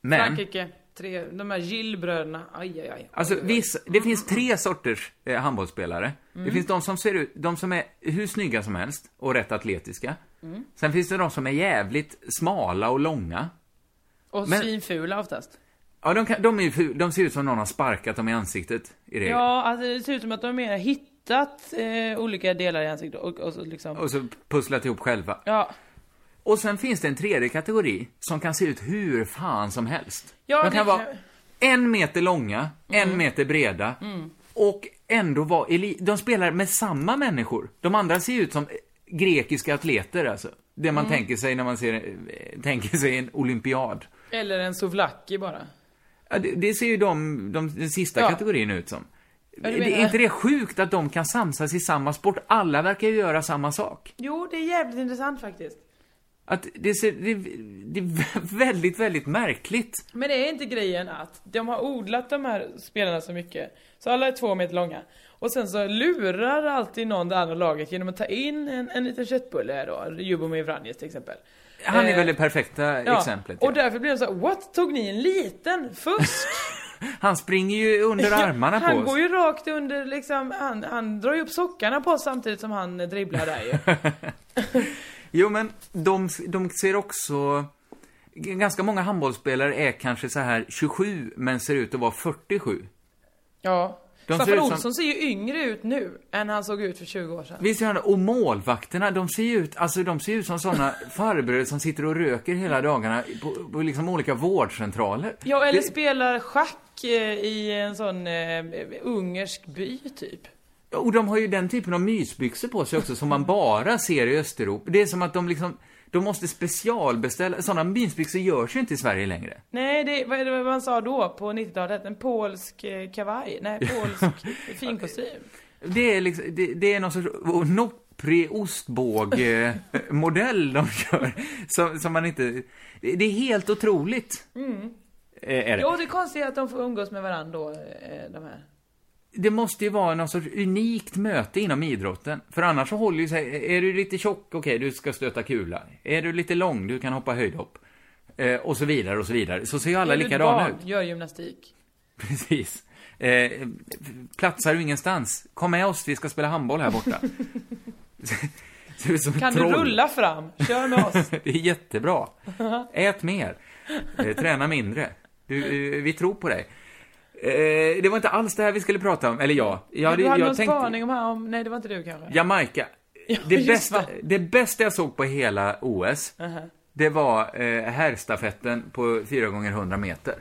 Men, Frankrike, tre, de här Gilles-bröderna, aj aj aj. alltså viss, det finns tre sorters eh, handbollsspelare. Det Mm. finns de som ser ut, de som är hur snygga som helst och rätt atletiska. Mm. Sen finns det de som är jävligt smala och långa. Och Men- svinfula oftast. Ja, de, kan, de, är de ser ut som någon har sparkat dem i ansiktet i regel. Ja, alltså det ser ut som att de mer hittat eh, olika delar i ansiktet och, och så liksom... Och så pusslat ihop själva. Ja. Och sen finns det en tredje kategori som kan se ut hur fan som helst. Ja, de kan vara en meter långa, en meter breda Mm. och ändå vara eli- De spelar med samma människor. De andra ser ut som grekiska atleter alltså. Det man Mm. tänker sig när man ser, eh, tänker sig en olympiad. Eller en souvlaki bara. Ja, det, det ser ju de, de, den sista Ja. kategorin ut som. du det, är inte det sjukt att de kan samsas i samma sport? Alla verkar ju göra samma sak. Jo, det är jävligt intressant faktiskt. Att det, ser, det, det är väldigt, väldigt märkligt. Men det är inte grejen att de har odlat de här spelarna så mycket, så alla är två meter långa. Och sen så lurar alltid någon det andra laget genom att ta in en, en liten köttbulle då, Ljubomir Vranjes till exempel. Han är Eh, väl det perfekta Ja, exemplet. och därför blir det så här, what? Tog ni en liten? Fusk? Han springer ju under armarna han på oss. går ju rakt under liksom, han, han drar ju upp sockarna på oss samtidigt som han dribblar där ju. Jo, men de, de ser också... Ganska många handbollsspelare är kanske så här 27, men ser ut att vara 47. Ja. De ser Staffan som- Olsson ser ju yngre ut nu än han såg ut för 20 år sedan. Visst gör han det? Och målvakterna, de ser ju ut, alltså de ser ut som såna farbröder som sitter och röker hela dagarna på, på liksom olika vårdcentraler. Ja, eller Det- spelar schack eh, i en sån eh, ungersk by typ. Och de har ju den typen av mysbyxor på sig också som man bara ser i Östeuropa. Det är som att de liksom, de måste specialbeställa, sådana mysbyxor görs ju inte i Sverige längre. Nej, det, vad är det man sa då på 90-talet? En polsk eh, kavaj? Nej, polsk finkostym. Det är liksom, det, det är någon sorts nopprig ostbåge-modell de kör. Som, som man inte, det, det är helt otroligt. Mm. eh, Är det. Jo, det är konstigt att de får umgås med varandra då, eh, de här. Det måste ju vara någon sorts unikt möte inom idrotten. För annars så håller ju sig, är du lite tjock, okej, du ska stöta kula. Är du lite lång, du kan hoppa höjdhopp. Eh, och så vidare och så vidare. Så ser ju alla likadana ut. Gör gymnastik. Precis. Eh, platsar du ingenstans, kom med oss, vi ska spela handboll här borta. Kan du rulla fram? Kör med oss. det är jättebra. Ät mer. Eh, träna mindre. Du, eh, vi tror på dig. Eh, det var inte alls det här vi skulle prata om, eller ja. Jag, du hade jag någon tänkte- spaning om, här, om... Nej, det var inte du kanske? Jamaica. Ja, Det bästa, va. det bästa jag såg på hela OS, Aha. det var eh, herrstafetten på 4 gånger 100 meter.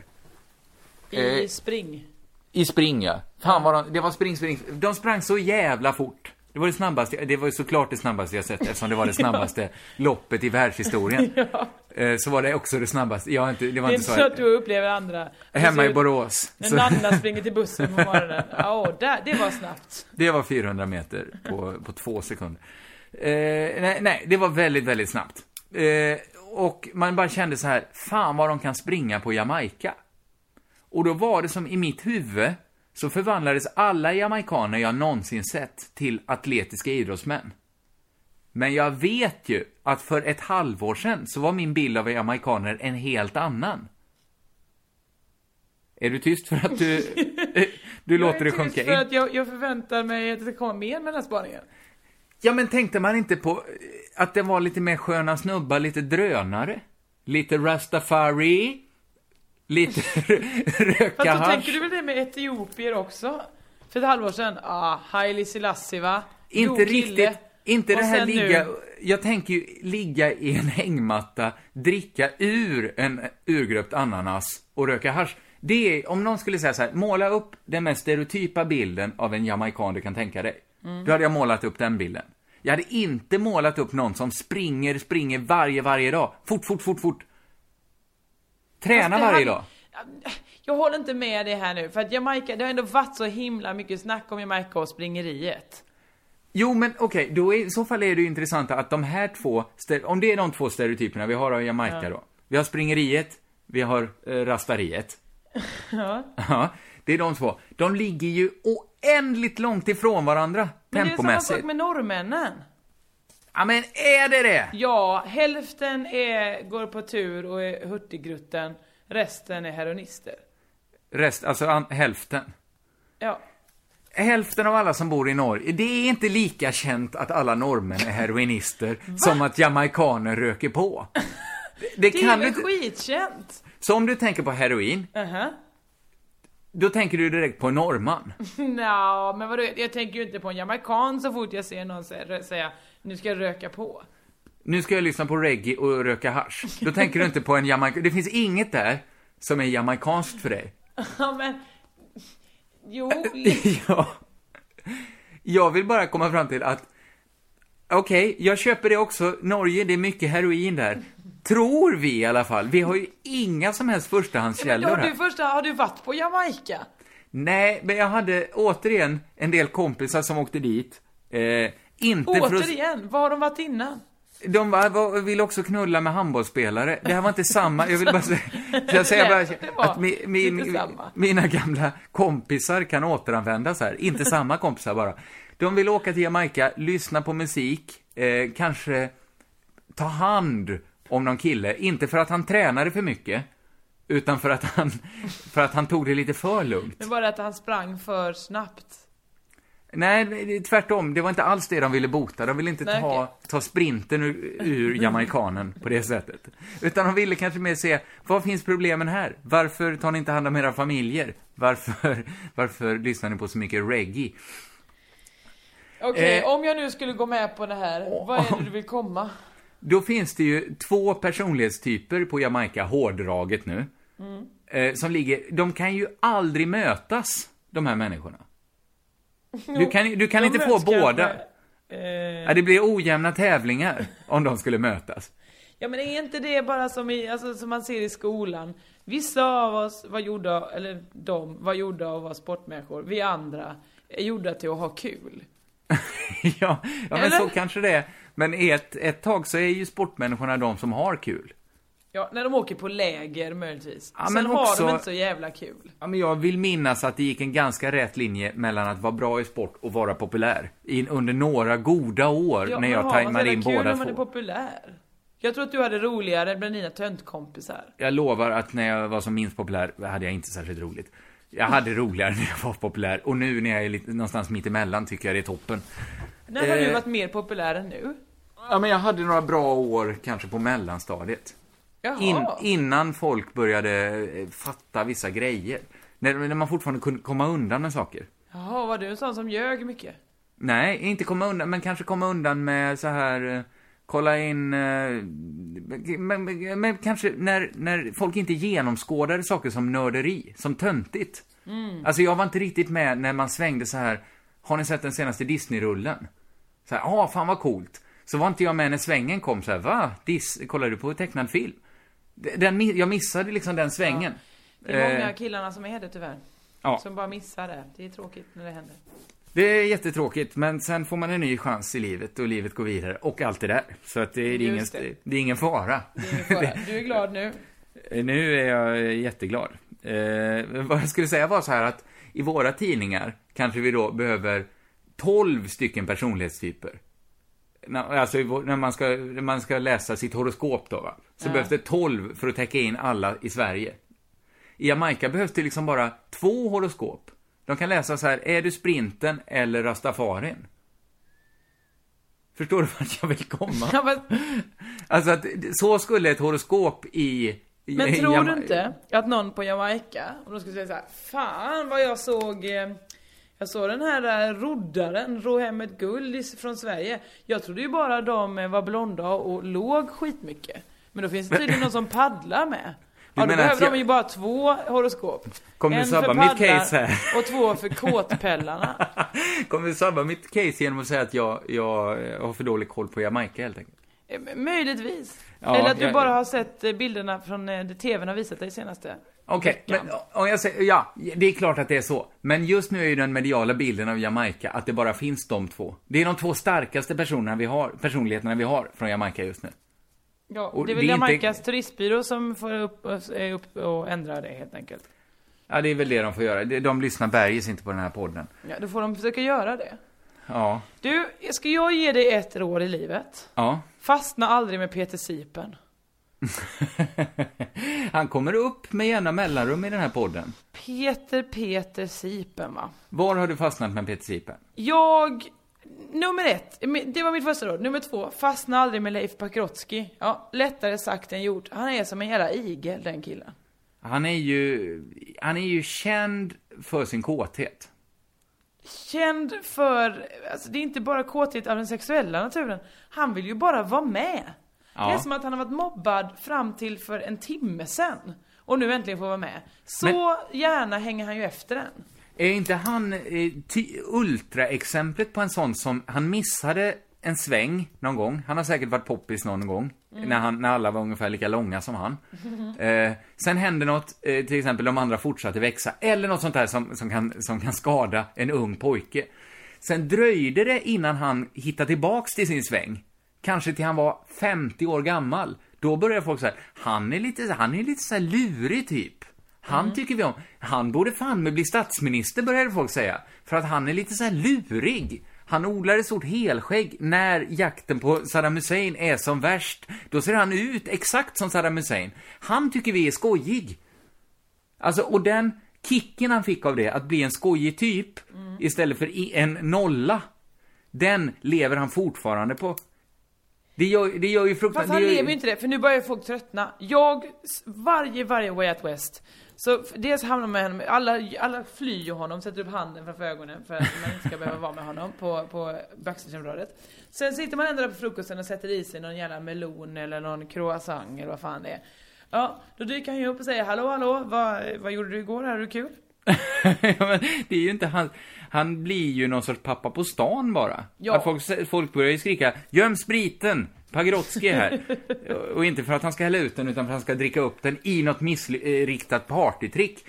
I Eh, spring. I spring, ja. Fan vad de, det var spring, spring. De sprang så jävla fort. Det var det snabbaste, det var såklart det snabbaste jag sett eftersom det var det snabbaste loppet i världshistorien. Eh, Så var det också det snabbaste, jag inte, det var Det är inte så. att du upplever andra. Hemma i Borås. När Så- Nanna springer till bussen på morgonen. Ja, där, det var snabbt. Det var 400 meter på, på två sekunder. Eh, nej, nej, det var väldigt, väldigt snabbt. Eh, och man bara kände så här, fan vad de kan springa på Jamaica. Och då var det som i mitt huvud, så förvandlades alla jamaikaner jag någonsin sett till atletiska idrottsmän. Men jag vet ju att för ett halvår sedan så var min bild av jamaikaner en helt annan. Är du tyst för att du, du låter det Jag är sjunka tyst in? för att jag, jag förväntar mig att det ska komma mer med den här spaningen. Ja, men tänkte man inte på eh, att det var lite mer sköna snubbar, lite drönare? Lite Rastafari? Lite röka Fast då tänker du väl det med etiopier också? För ett halvår sedan, ah, Haile Selassie va? Inte riktigt, inte Och det här ligga, nu- jag tänker ju ligga i en hängmatta, dricka ur en urgröpt ananas och röka hasch. Det är, om någon skulle säga så här, måla upp den mest stereotypa bilden av en jamaican du kan tänka dig. Mm. Då hade jag målat upp den bilden. Jag hade inte målat upp någon som springer, springer varje, varje dag. Fort, fort, fort, fort. Träna varje dag. Jag håller inte med det här nu, för att Jamaica, det har ändå varit så himla mycket snack om Jamaica och springeriet. Jo, men okej, då är, i så fall är det ju intressant att de här två, om det är de två stereotyperna vi har av Jamaica Ja. då. Vi har springeriet, vi har eh, rastariet. Ja. Ja, det är de två. De ligger ju oändligt långt ifrån varandra, Men det är samma sak tempomässigt. med norrmännen. Ja, men är det det? Ja, hälften är, går på tur och är hurtigruten, resten är heroinister. Rest, alltså an, hälften. Ja. Hälften av alla som bor i Norge, det är inte lika känt att alla norrmän är heroinister som att jamaikaner röker på. Det, det Det är kan väl skitkänt? Så om du tänker på heroin, Aha. då tänker du direkt på en norrman. Nja, men vadå, jag tänker ju inte på en jamaican så fort jag ser någon säga, nu ska jag röka på. Nu ska jag lyssna på reggae och röka hasch. Då tänker du inte på en jamaican. Det finns inget där som är jamaikanskt för dig. Ja, men... Jo, ja. Jag vill bara komma fram till att, okej, jag köper det också. Norge, det är mycket heroin där. Tror vi i alla fall. Vi har ju inga som helst förstahandskällor har här. du första, har du varit på Jamaica? Nej, men jag hade återigen en del kompisar som åkte dit. Eh, inte för att... Återigen, var har de varit innan? De var, ville också knulla med handbollsspelare. Det här var inte samma. Jag vill bara säga, jag säger bara att mi, mi, mi, mina gamla kompisar kan återanvändas här. Inte samma kompisar bara. De vill åka till Jamaica, lyssna på musik, eh, kanske ta hand om någon kille, inte för att han tränade för mycket, utan för att han, för att han tog det lite för lugnt. Men bara att han sprang för snabbt. Nej, tvärtom. Det var inte alls det de ville bota. De ville inte Nej, ta, ta sprinten ur, ur jamaikanen på det sättet. Utan de ville kanske mer se, vad finns problemen här? Varför tar ni inte hand om era familjer? Varför, varför lyssnar ni på så mycket reggae? Okej, Eh. om jag nu skulle gå med på det här, vad är det du vill komma? Då finns det ju två personlighetstyper på Jamaica, hårdraget nu, Mm. eh, som ligger, de kan ju aldrig mötas, de här människorna. Du kan, du kan inte få båda. Eh, Ja, det blir ojämna tävlingar om de skulle mötas. ja men är inte det bara som, i, alltså, som man ser i skolan? Vissa av oss var gjorda, eller de, var gjorda av att vara sportmänniskor. Vi andra är gjorda till att ha kul. ja, ja men så kanske det är. Men ett, ett tag så är ju sportmänniskorna de som har kul. Ja, när de åker på läger möjligtvis. Ja, Sen men har också- de inte så jävla kul. Ja, men jag vill minnas att det gick en ganska rät linje mellan att vara bra i sport och vara populär. In, under några goda år Ja, när jag tajmade in båda när man är två. populär? Jag tror att du hade roligare bland dina töntkompisar. Jag lovar att när jag var som minst populär hade jag inte särskilt roligt. Jag hade roligare när jag var populär och nu när jag är lite, någonstans mitt emellan tycker jag det är toppen. När har du Eh, varit mer populär än nu? Ja, men jag hade några bra år kanske på mellanstadiet. In, innan folk började eh, fatta vissa grejer. När, när man fortfarande kunde komma undan med saker. Jaha, var du en sån som ljög mycket? Nej, inte komma undan, men kanske komma undan med så här, eh, kolla in, eh, men, men, men kanske när, när folk inte genomskådade saker som nörderi, som töntigt. Mm. Alltså jag var inte riktigt med när man svängde så här, har ni sett den senaste Disney-rullen? Så här, ah, fan vad coolt. Så var inte jag med när svängen kom så här, va? Dis, kollar du på tecknad film? Den, jag missade liksom den svängen. Det är många Eh, killarna som är det tyvärr. Ja. Som bara missar det. Det är tråkigt när det händer. Det är jättetråkigt, men sen får man en ny chans i livet och livet går vidare och allt det där. Så att det, är, ingen, det. det är ingen fara. Fara. Du är glad nu? Nu är jag jätteglad. Eh, vad jag skulle säga var så här att i våra tidningar kanske vi då behöver 12 stycken personlighetstyper. När, alltså när man, ska, när man ska läsa sitt horoskop då va, så Ja. behövs det 12 för att täcka in alla i Sverige. I Jamaica behövs det liksom bara två horoskop. De kan läsa så här, är du sprinten eller rastafarin? Förstår du vart jag vill komma? Ja, men, Alltså att så skulle ett horoskop i... men tror du inte att någon på Jamaica, om de skulle säga så här, Fan vad jag såg eh, jag såg den här eh, roddaren ro hem ett guld från Sverige. Jag trodde ju bara de eh, var blonda och låg skitmycket. Men då finns det tydligen någon som paddlar med. Ja, då behöver jag- de ju bara två horoskop. Kommer du en sabba för mitt case här? och två för kåtpellarna. Kommer du sabba mitt case genom att säga att jag, jag har för dålig koll på Jamaica helt enkelt? Eh, Möjligtvis. Ja, Eller att du jag- bara har sett eh, bilderna från eh, det tvn har visat dig senaste. Okej, men om jag säger, ja, det är klart att det är så. Men just nu är ju den mediala bilden av Jamaica att det bara finns de två. Det är de två starkaste personerna vi har, personligheterna vi har från Jamaica just nu. Ja, det är det väl är inte- turistbyrå som får upp, är upp och ändra det helt enkelt. Ja, det är väl det de får göra. De, de lyssnar bergis inte på den här podden. Ja, då får de försöka göra det. Ja. Du, ska jag ge dig ett råd i livet? Ja. Fastna aldrig med Peter Sipen. Han kommer upp med jämna mellanrum i den här podden. Peter Peter Sipen va? Var har du fastnat med Peter Sipen? Jag... Nummer ett, det var mitt första råd. Nummer två, fastna aldrig med Leif Pagrotsky. Ja, lättare sagt än gjort. Han är som en jävla igel, den killen. Han är ju, han är ju känd för sin kåthet. Känd för, alltså det är inte bara kåthet av den sexuella naturen. Han vill ju bara vara med. Det är Ja. som att han har varit mobbad fram till för en timme sen. Och nu äntligen får vara med. Så gärna hänger han ju efter den. Är inte han eh, ultraexemplet på en sån som, han missade en sväng någon gång. Han har säkert varit poppis någon gång. Mm. När, han, när alla var ungefär lika långa som han. Eh, sen hände något, eh, till exempel de andra fortsatte växa. Eller något sånt där som, som, kan, som kan skada en ung pojke. Sen dröjde det innan han hittade tillbaks till sin sväng. Kanske till han var 50 år gammal. Då började folk säga, han är lite, han är lite så här lurig typ. Han Mm. tycker vi om. Han borde fan med bli statsminister, började folk säga. För att han är lite så här lurig. Han odlar ett stort helskägg när jakten på Saddam Hussein är som värst. Då ser han ut exakt som Saddam Hussein. Han tycker vi är skojig. Alltså, och den kicken han fick av det, att bli en skojig typ, istället för en nolla, den lever han fortfarande på. Det gör, det gör ju Fast fruktansvärt... han gör ju- lever ju inte det, för nu börjar folk tröttna. Jag, varje, varje Way Out West, så dels hamnar man med honom, alla, alla flyr ju honom, sätter upp handen framför ögonen för att man inte ska behöva vara med honom på, på backstageområdet. Sen sitter man ändå där på frukosten och sätter i sig någon jävla melon eller någon croissant eller vad fan det är. Ja, då dyker han ju upp och säger hallå hallå, vad, vad gjorde du igår? Hade du kul? Ja, men det är ju inte han, han blir ju någon sorts pappa på stan bara. Ja. Att folk, folk börjar ju skrika, göm spriten, Pagrotsky är här. och inte för att han ska hälla ut den, utan för att han ska dricka upp den i något missriktat partytrick.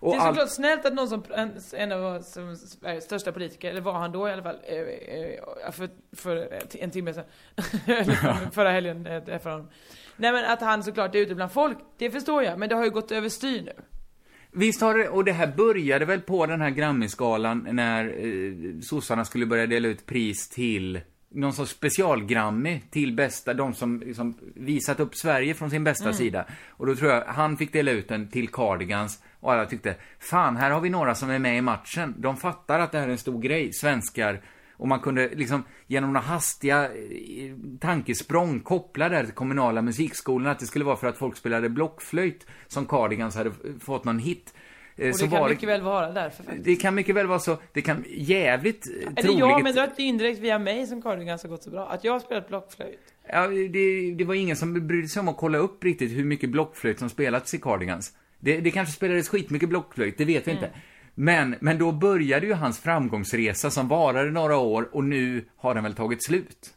Och det är allt- såklart snällt att någon som, en, av Sveriges största politiker, eller var han då i alla fall, eh, eh, för, för en timme sedan, förra helgen eh, efter honom. Nej men att han såklart är ute bland folk, det förstår jag, men det har ju gått överstyr nu. Visst har det, och det här började väl på den här Grammisgalan när eh, sossarna skulle börja dela ut pris till någon sorts specialgrammy till bästa, de som liksom visat upp Sverige från sin bästa Mm. sida. Och då tror jag han fick dela ut den till Cardigans och alla tyckte, fan här har vi några som är med i matchen. De fattar att det här är en stor grej, svenskar. Och man kunde liksom genom några hastiga eh, tankesprång koppla det här till kommunala musikskolorna, att det skulle vara för att folk spelade blockflöjt som Cardigans hade fått någon hit. Eh, Och så det kan var mycket väl vara därför faktiskt. det kan mycket väl vara så. Det kan jävligt eh, Eller troligt... jag, men det indirekt via mig som Cardigans har gått så bra. Att jag har spelat blockflöjt. Ja, det, det var ingen som brydde sig om att kolla upp riktigt hur mycket blockflöjt som spelats i Cardigans. Det, det kanske spelades skitmycket blockflöjt, det vet vi Mm. inte. Men, men då började ju hans framgångsresa som varade några år och nu har den väl tagit slut.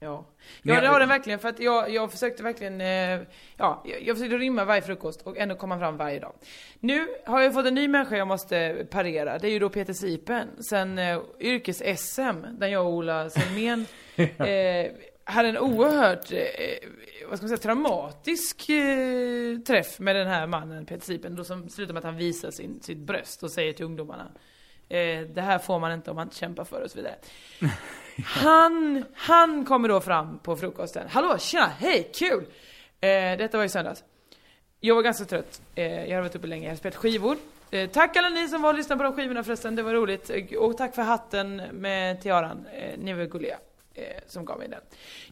Ja. Ja, det har den verkligen. För att jag, jag försökte verkligen, eh, ja, jag, jag försökte rymma varje frukost och ändå komma fram varje dag. Nu har jag fått en ny människa jag måste parera. Det är ju då Peter Sipen. Sen eh, yrkes-SM, där jag och Ola Selmén eh, hade en oerhört, eh, vad ska man säga, traumatisk eh, träff med den här mannen, Peter Sipen, då som slutar med att han visar sin, sitt bröst och säger till ungdomarna eh, det här får man inte om man inte kämpar för och så vidare. Han, han kommer då fram på frukosten. Hallå, tjena, hej, kul! Eh, detta var i söndags. Jag var ganska trött. Eh, jag hade varit uppe länge, jag hade spelat skivor. Eh, tack alla ni som var och lyssnade på de skivorna förresten, det var roligt. Eh, Och tack för hatten med tiaran. Eh, ni var gulliga. Eh, som gav mig den.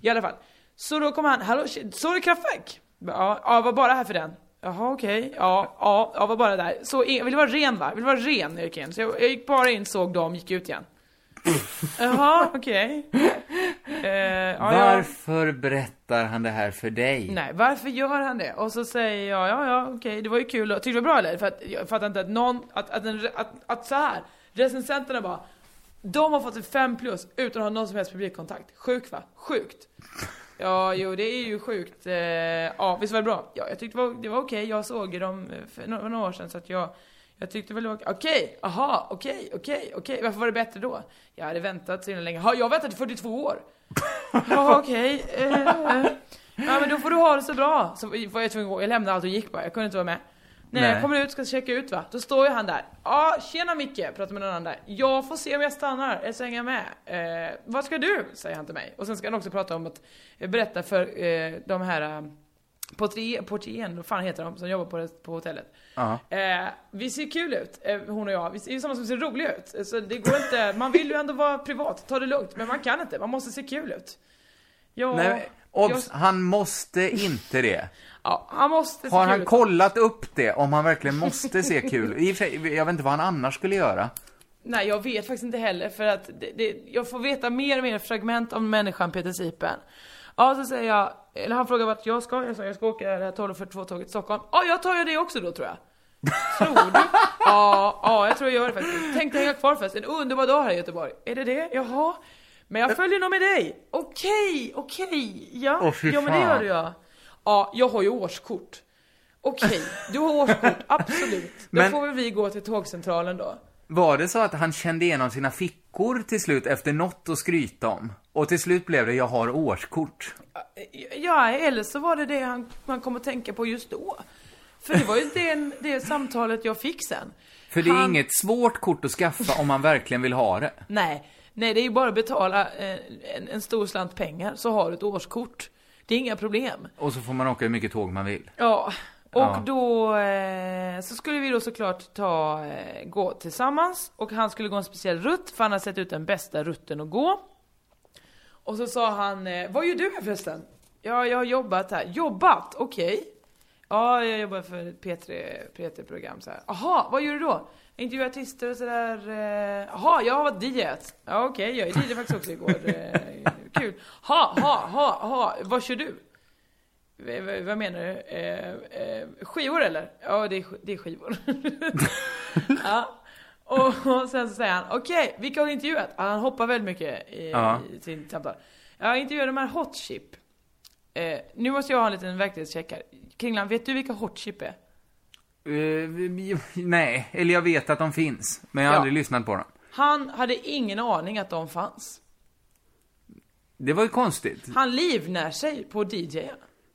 I alla fall. Så då kom han, hallå, såg du Kraftwerk? Ja, ja, var bara här för den. Jaha okej, ja, ja, ja, var bara där. Så jag ville vara ren va? Jag ville vara ren när jag gick in. Så jag, jag gick bara in, såg dem, gick ut igen. Jaha, okej. Eh, ja. Varför berättar han det här för dig? Nej, varför gör han det? Och så säger jag, ja ja okej, det var ju kul. Tyckte du det var bra eller? För att jag fattar inte att någon, att, att, en, att, att så här recensenterna bara, de har fått ett 5 plus utan att ha någon som helst publikkontakt. Sjukt va? Sjukt. Ja, jo det är ju sjukt. Eh, ja, visst var det bra? Ja, jag tyckte det var, det var okej. Jag såg dem för några, några år sedan så att jag, jag tyckte väl det var okej. Okej, aha, okej, okej, okej. Varför var det bättre då? Jag hade väntat så himla länge. Ja, jag har väntat i 42 år. Ja, okej. Eh, eh. Ja, men då får du ha det så bra. Så var jag tvungen att gå. Jag lämnade allt och gick bara. Jag kunde inte vara med. Nej, Nej. jag kommer ut, ska checka ut va. Då står ju han där. Ja, tjena Micke, pratar med någon annan där. Jag får se om jag stannar, eller så hänger jag med. Eh, vad ska du? Säger han till mig. Och sen ska han också prata om att eh, berätta för eh, de här eh, portier, portieren, vad fan heter de, som jobbar på, på hotellet. Eh, vi ser kul ut, eh, hon och jag. Vi ser ju samma som ser roliga ut. Eh, Så det går inte, man vill ju ändå vara privat, ta det lugnt. Men man kan inte, man måste se kul ut. Ja, Nej, obs, han måste inte det. Ja, han måste se Har kul han ut. kollat upp det, om han verkligen måste se kul ut? I och för sig, Jag vet inte vad han annars skulle göra. Nej, jag vet faktiskt inte heller för att det, det, jag får veta mer och mer fragment om människan Peter Sipen. Ja, så säger jag, eller han frågar vart jag ska, jag sa jag ska åka det här 12.42-tåget till Stockholm. Ja, jag tar ju det också då tror jag. Tror du? Ja, ja, jag tror jag gör det faktiskt. Tänkte hänga kvar först, en underbar dag här i Göteborg. Är det det? Jaha. Men jag följer nog med dig. Okej, okej, ja. Åh, fy ja, men det fan. gör du ja. Ja, jag har ju årskort. Okej, du har årskort, absolut. Då Men- får väl vi gå till tågcentralen då. Var det så att han kände igenom sina fickor till slut efter något att skryta om? Och till slut blev det, jag har årskort. Ja, eller så var det det han, man kom att tänka på just då. För det var ju det, det samtalet jag fick sen. För det är Han- inget svårt kort att skaffa om man verkligen vill ha det. Nej, Nej, det är ju bara att betala eh, en, en stor slant pengar så har du ett årskort. Det är inga problem. Och så får man åka hur mycket tåg man vill. Ja, och Ja. då eh, så skulle vi då såklart ta, eh, gå tillsammans och han skulle gå en speciell rutt för han har sett ut den bästa rutten att gå. Och så sa han, eh, vad gör du här förresten? Ja, jag har jobbat här. Jobbat? Okej. Ja, jag jobbar för ett P3, P3-program så här. Jaha, vad gör du då? Intervjuar artister och sådär. eh, Jaha, jag har varit DJ. Ja, okej, jag är DJ faktiskt också igår. Kul. Ha, ha, ha, ha. Vad kör du? V- vad menar du? Eh, eh, skivor eller? Ja, det är, det är skivor. ja. Och, och sen så säger han, okej, vilka har du intervjuat? Han hoppar väldigt mycket i, Ja. i sin samtal. Jag intervjuade de här Hot Chip. Eh, nu måste jag ha en liten verklighetscheck här. Kringlan, vet du vilka Hot Chip är? Eh, nej, eller jag vet att de finns. Men jag har Ja. aldrig lyssnat på dem. Han hade ingen aning att de fanns. Det var ju konstigt. Han livnär sig på DJ.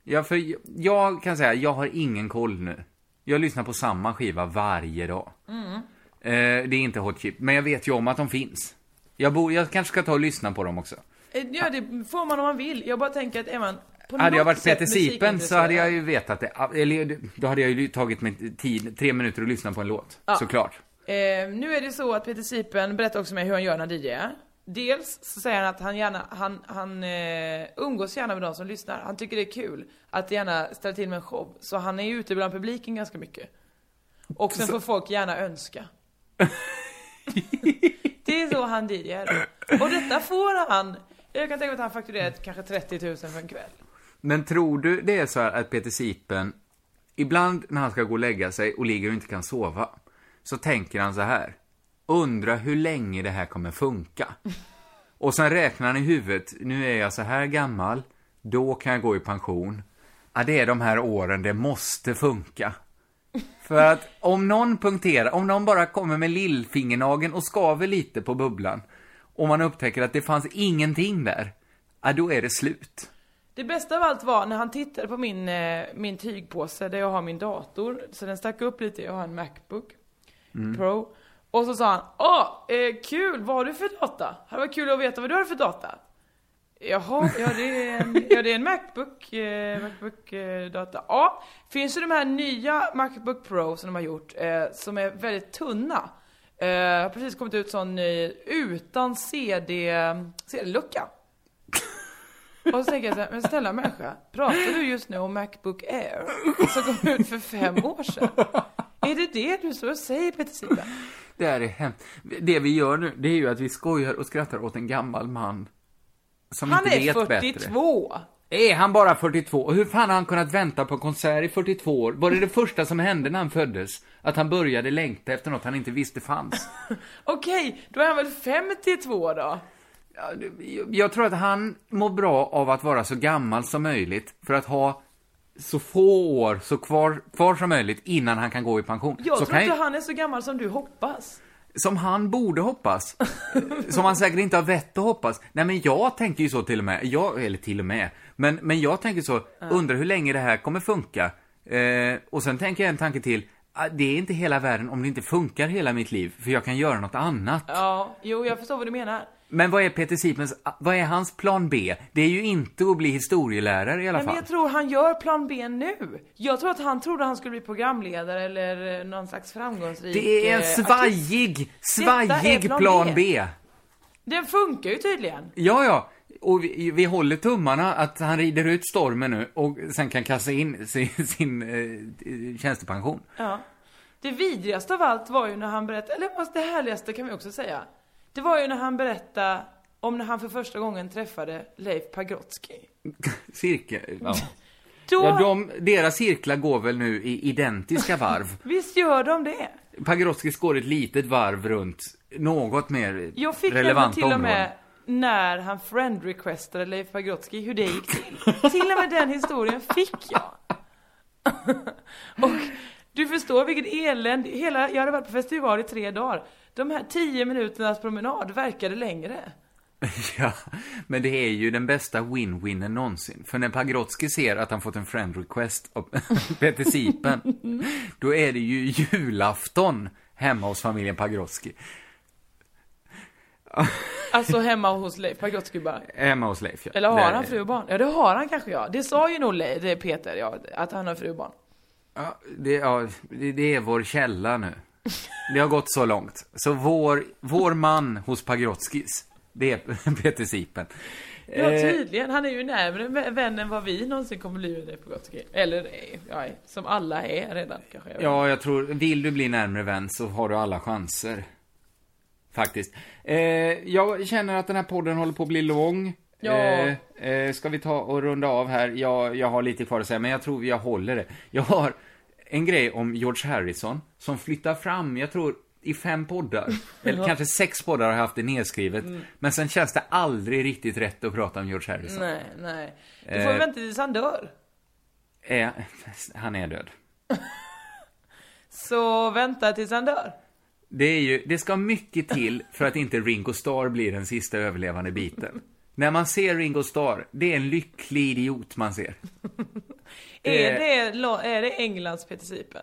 Ja, för jag- jag kan säga, jag har ingen koll nu. Jag lyssnar på samma skiva varje dag. Mm. Eh, det är inte Hot Chip, men jag vet ju om att de finns. Jag, bo, jag kanske ska ta och lyssna på dem också. Eh, Ja, det får man om man vill. Jag bara tänker att är man på hade jag varit Peter Sipen så hade jag ju vetat det. Eller då hade jag ju tagit mig tid, tre minuter att lyssna på en låt. Ja. Såklart. Eh, nu är det så att Peter Sipen berättar också med hur han gör när han DJar. Dels så säger han att han gärna, han, han eh, umgås gärna med de som lyssnar. Han tycker det är kul att gärna ställa till med en show. Så han är ju ute bland publiken ganska mycket. Och sen får folk gärna önska. det är så han DJar. Och detta får han. Jag kan tänka mig att han fakturerar kanske 30 000 för en kväll. Men tror du det är så här att Peter Sipen, ibland när han ska gå och lägga sig och ligger och inte kan sova, så tänker han så här. Undra hur länge det här kommer funka. Och sen räknar han i huvudet, nu är jag så här gammal, då kan jag gå i pension. Ja, det är de här åren det måste funka. För att om någon punkterar, om någon bara kommer med lillfingernageln och skaver lite på bubblan, och man upptäcker att det fanns ingenting där, ja, då är det slut. Det bästa av allt var när han tittade på min, eh, min tygpåse där jag har min dator. Så den stack upp lite, jag har en Macbook Mm. Pro. Och så sa han, åh, eh, kul, vad har du för data? Det var kul att veta vad du har för data. Jaha, ja det är en, ja, det är en Macbook, eh, Macbook eh, data. Ja, finns det de här nya Macbook Pro som de har gjort, eh, som är väldigt tunna. Eh, har precis kommit ut sån ny, utan CD, CD-lucka. Och så tänker jag så här, men snälla människa, pratar du just nu om Macbook Air som kom ut för fem år sedan? Är det det du står och säger Peter Sipen? Det här är hemskt. Det vi gör nu, det är ju att vi skojar och skrattar åt en gammal man. Som Han inte är vet 42! bättre. Är han bara 42? Och hur fan har han kunnat vänta på konsert i 42 år? Var det det första som hände när han föddes? Att han började längta efter något han inte visste fanns? Okej, då är han väl 52 då? Jag tror att han mår bra av att vara så gammal som möjligt för att ha så få år så kvar, kvar som möjligt innan han kan gå i pension. Jag så tror kan inte ju- han är så gammal som du hoppas. Som han borde hoppas. som han säkert inte har vett att hoppas. Nej men jag tänker ju så till och med. Jag, eller till och med. Men, men jag tänker så, undrar hur länge det här kommer funka. Eh, och sen tänker jag en tanke till. ah, Det är inte hela världen om det inte funkar hela mitt liv. För jag kan göra något annat. Ja, jo jag förstår vad du menar. Men vad är Peter Sipens, vad är hans plan B? Det är ju inte att bli historielärare i alla Nej, men fall. jag tror han gör plan B nu. Jag tror att han trodde han skulle bli programledare eller eh, någon slags framgångsrik Det är en eh, artist. svajig, svajig plan plan B. B. Den funkar ju tydligen. Ja, ja. Och vi, vi håller tummarna att han rider ut stormen nu och sen kan kassa in sin, sin eh, tjänstepension. Ja. Det vidrigaste av allt var ju när han berättade, eller det härligaste kan vi också säga. Det var ju när han berättade om när han för första gången träffade Leif Pagrotsky. Cirkel, ja. Då, ja de, deras cirklar går väl nu i identiska varv. visst gör de det? Pagrotskis går ett litet varv runt något mer Jag fick relevanta till och områden. med när han friend-requestade Leif Pagrotsky hur det gick till. till och med den historien fick jag. och du förstår vilket elände, hela, jag hade varit på festival i tre dagar. De här tio minuternas promenad verkade längre. Ja, men det är ju den bästa win-winnen någonsin. För när Pagrotsky ser att han fått en friend request av Peter Sipen, då är det ju julafton hemma hos familjen Pagrotsky. Alltså hemma hos Leif Pagrotsky bara. Hemma hos Leif, ja. Eller har Det- han fru och barn? Ja det har han kanske ja. Det sa ju nog Le- det Peter ja, att han har fru och barn. Ja, det, ja, det är vår källa nu. Det har gått så långt. Så vår, vår man hos Pagrotskis, det är Peter Sipen. Ja Eh, tydligen, han är ju närmare vän än vad vi någonsin kommer bli med Pagrotsky. Eller eh, ja, som alla är redan kanske. Ja, jag tror, vill du bli närmare vän så har du alla chanser. Faktiskt. Eh, jag känner att den här podden håller på att bli lång. Ja. Eh, eh, ska vi ta och runda av här? Jag, jag har lite kvar att säga, men jag tror jag håller det. Jag har en grej om George Harrison som flyttar fram, jag tror, i fem poddar. Eller kanske sex poddar har jag haft det nedskrivet. Mm. Men sen känns det aldrig riktigt rätt att prata om George Harrison. Nej, nej. Du får Eh. vänta tills han dör. Eh, han är död. Så vänta tills han dör. Det är ju, det ska mycket till för att inte Ringo Starr blir den sista överlevande biten. När man ser Ringo Starr, det är en lycklig idiot man ser. Är det, är det Englands Peter Sipen?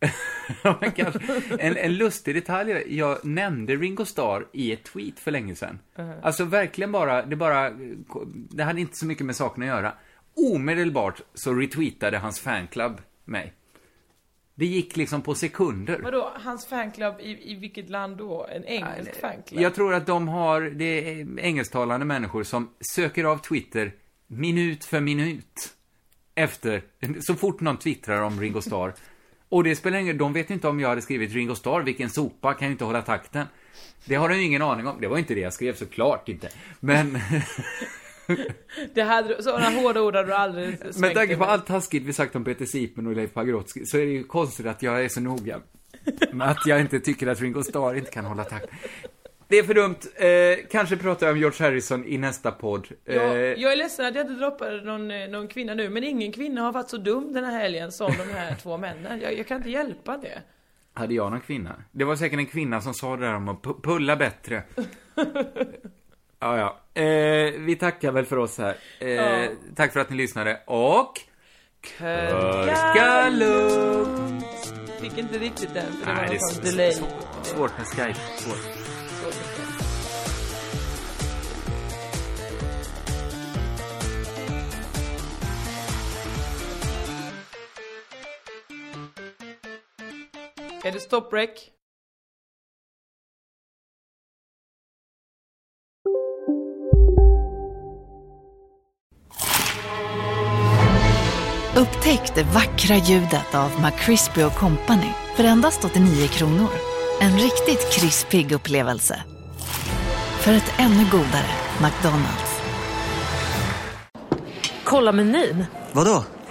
Ja, men kanske. En, en lustig detalj, jag nämnde Ringo Starr i ett tweet för länge sedan. Mhm. Alltså verkligen bara, det bara, det hade inte så mycket med saken att göra. Omedelbart så retweetade hans fanclub mig. Det gick liksom på sekunder. Vadå, hans fanclub i, i vilket land då? En engelsk fanclub? Jag tror att de har, det är engelsktalande människor som söker av Twitter minut för minut. Efter, så fort någon twittrar om Ringo Starr. Och det spelar ingen de vet inte om jag hade skrivit Ringo Starr, vilken sopa, kan ju inte hålla takten. Det har de ju ingen aning om. Det var inte det jag skrev, såklart inte. Men, Det hade, sådana hårda ord hade du aldrig med tanke på allt taskigt vi sagt om Peter Sipen och Leif Pagrotsky, så är det ju konstigt att jag är så noga med att jag inte tycker att Ringo Starr inte kan hålla takt. Det är för dumt. Eh, kanske pratar jag om George Harrison i nästa podd. Eh, Jag, jag är ledsen att jag inte droppade någon, eh, någon kvinna nu, men ingen kvinna har varit så dum den här helgen som de här två männen. Jag, jag kan inte hjälpa det. Hade jag någon kvinna? Det var säkert en kvinna som sa det där om att pu- pulla bättre. ja, ja. Eh, vi tackar väl för oss här. Eh, Ja. Tack för att ni lyssnade och... Körka lugnt! Fick inte riktigt den, för det var Nej, det är delay. svårt med Skype. Svårt. Är det stoppbreak? Upptäck det vackra ljudet av McCrispy Company för endast 89 kronor. En riktigt krispig upplevelse. För ett ännu godare McDonalds. Kolla menyn. Vadå?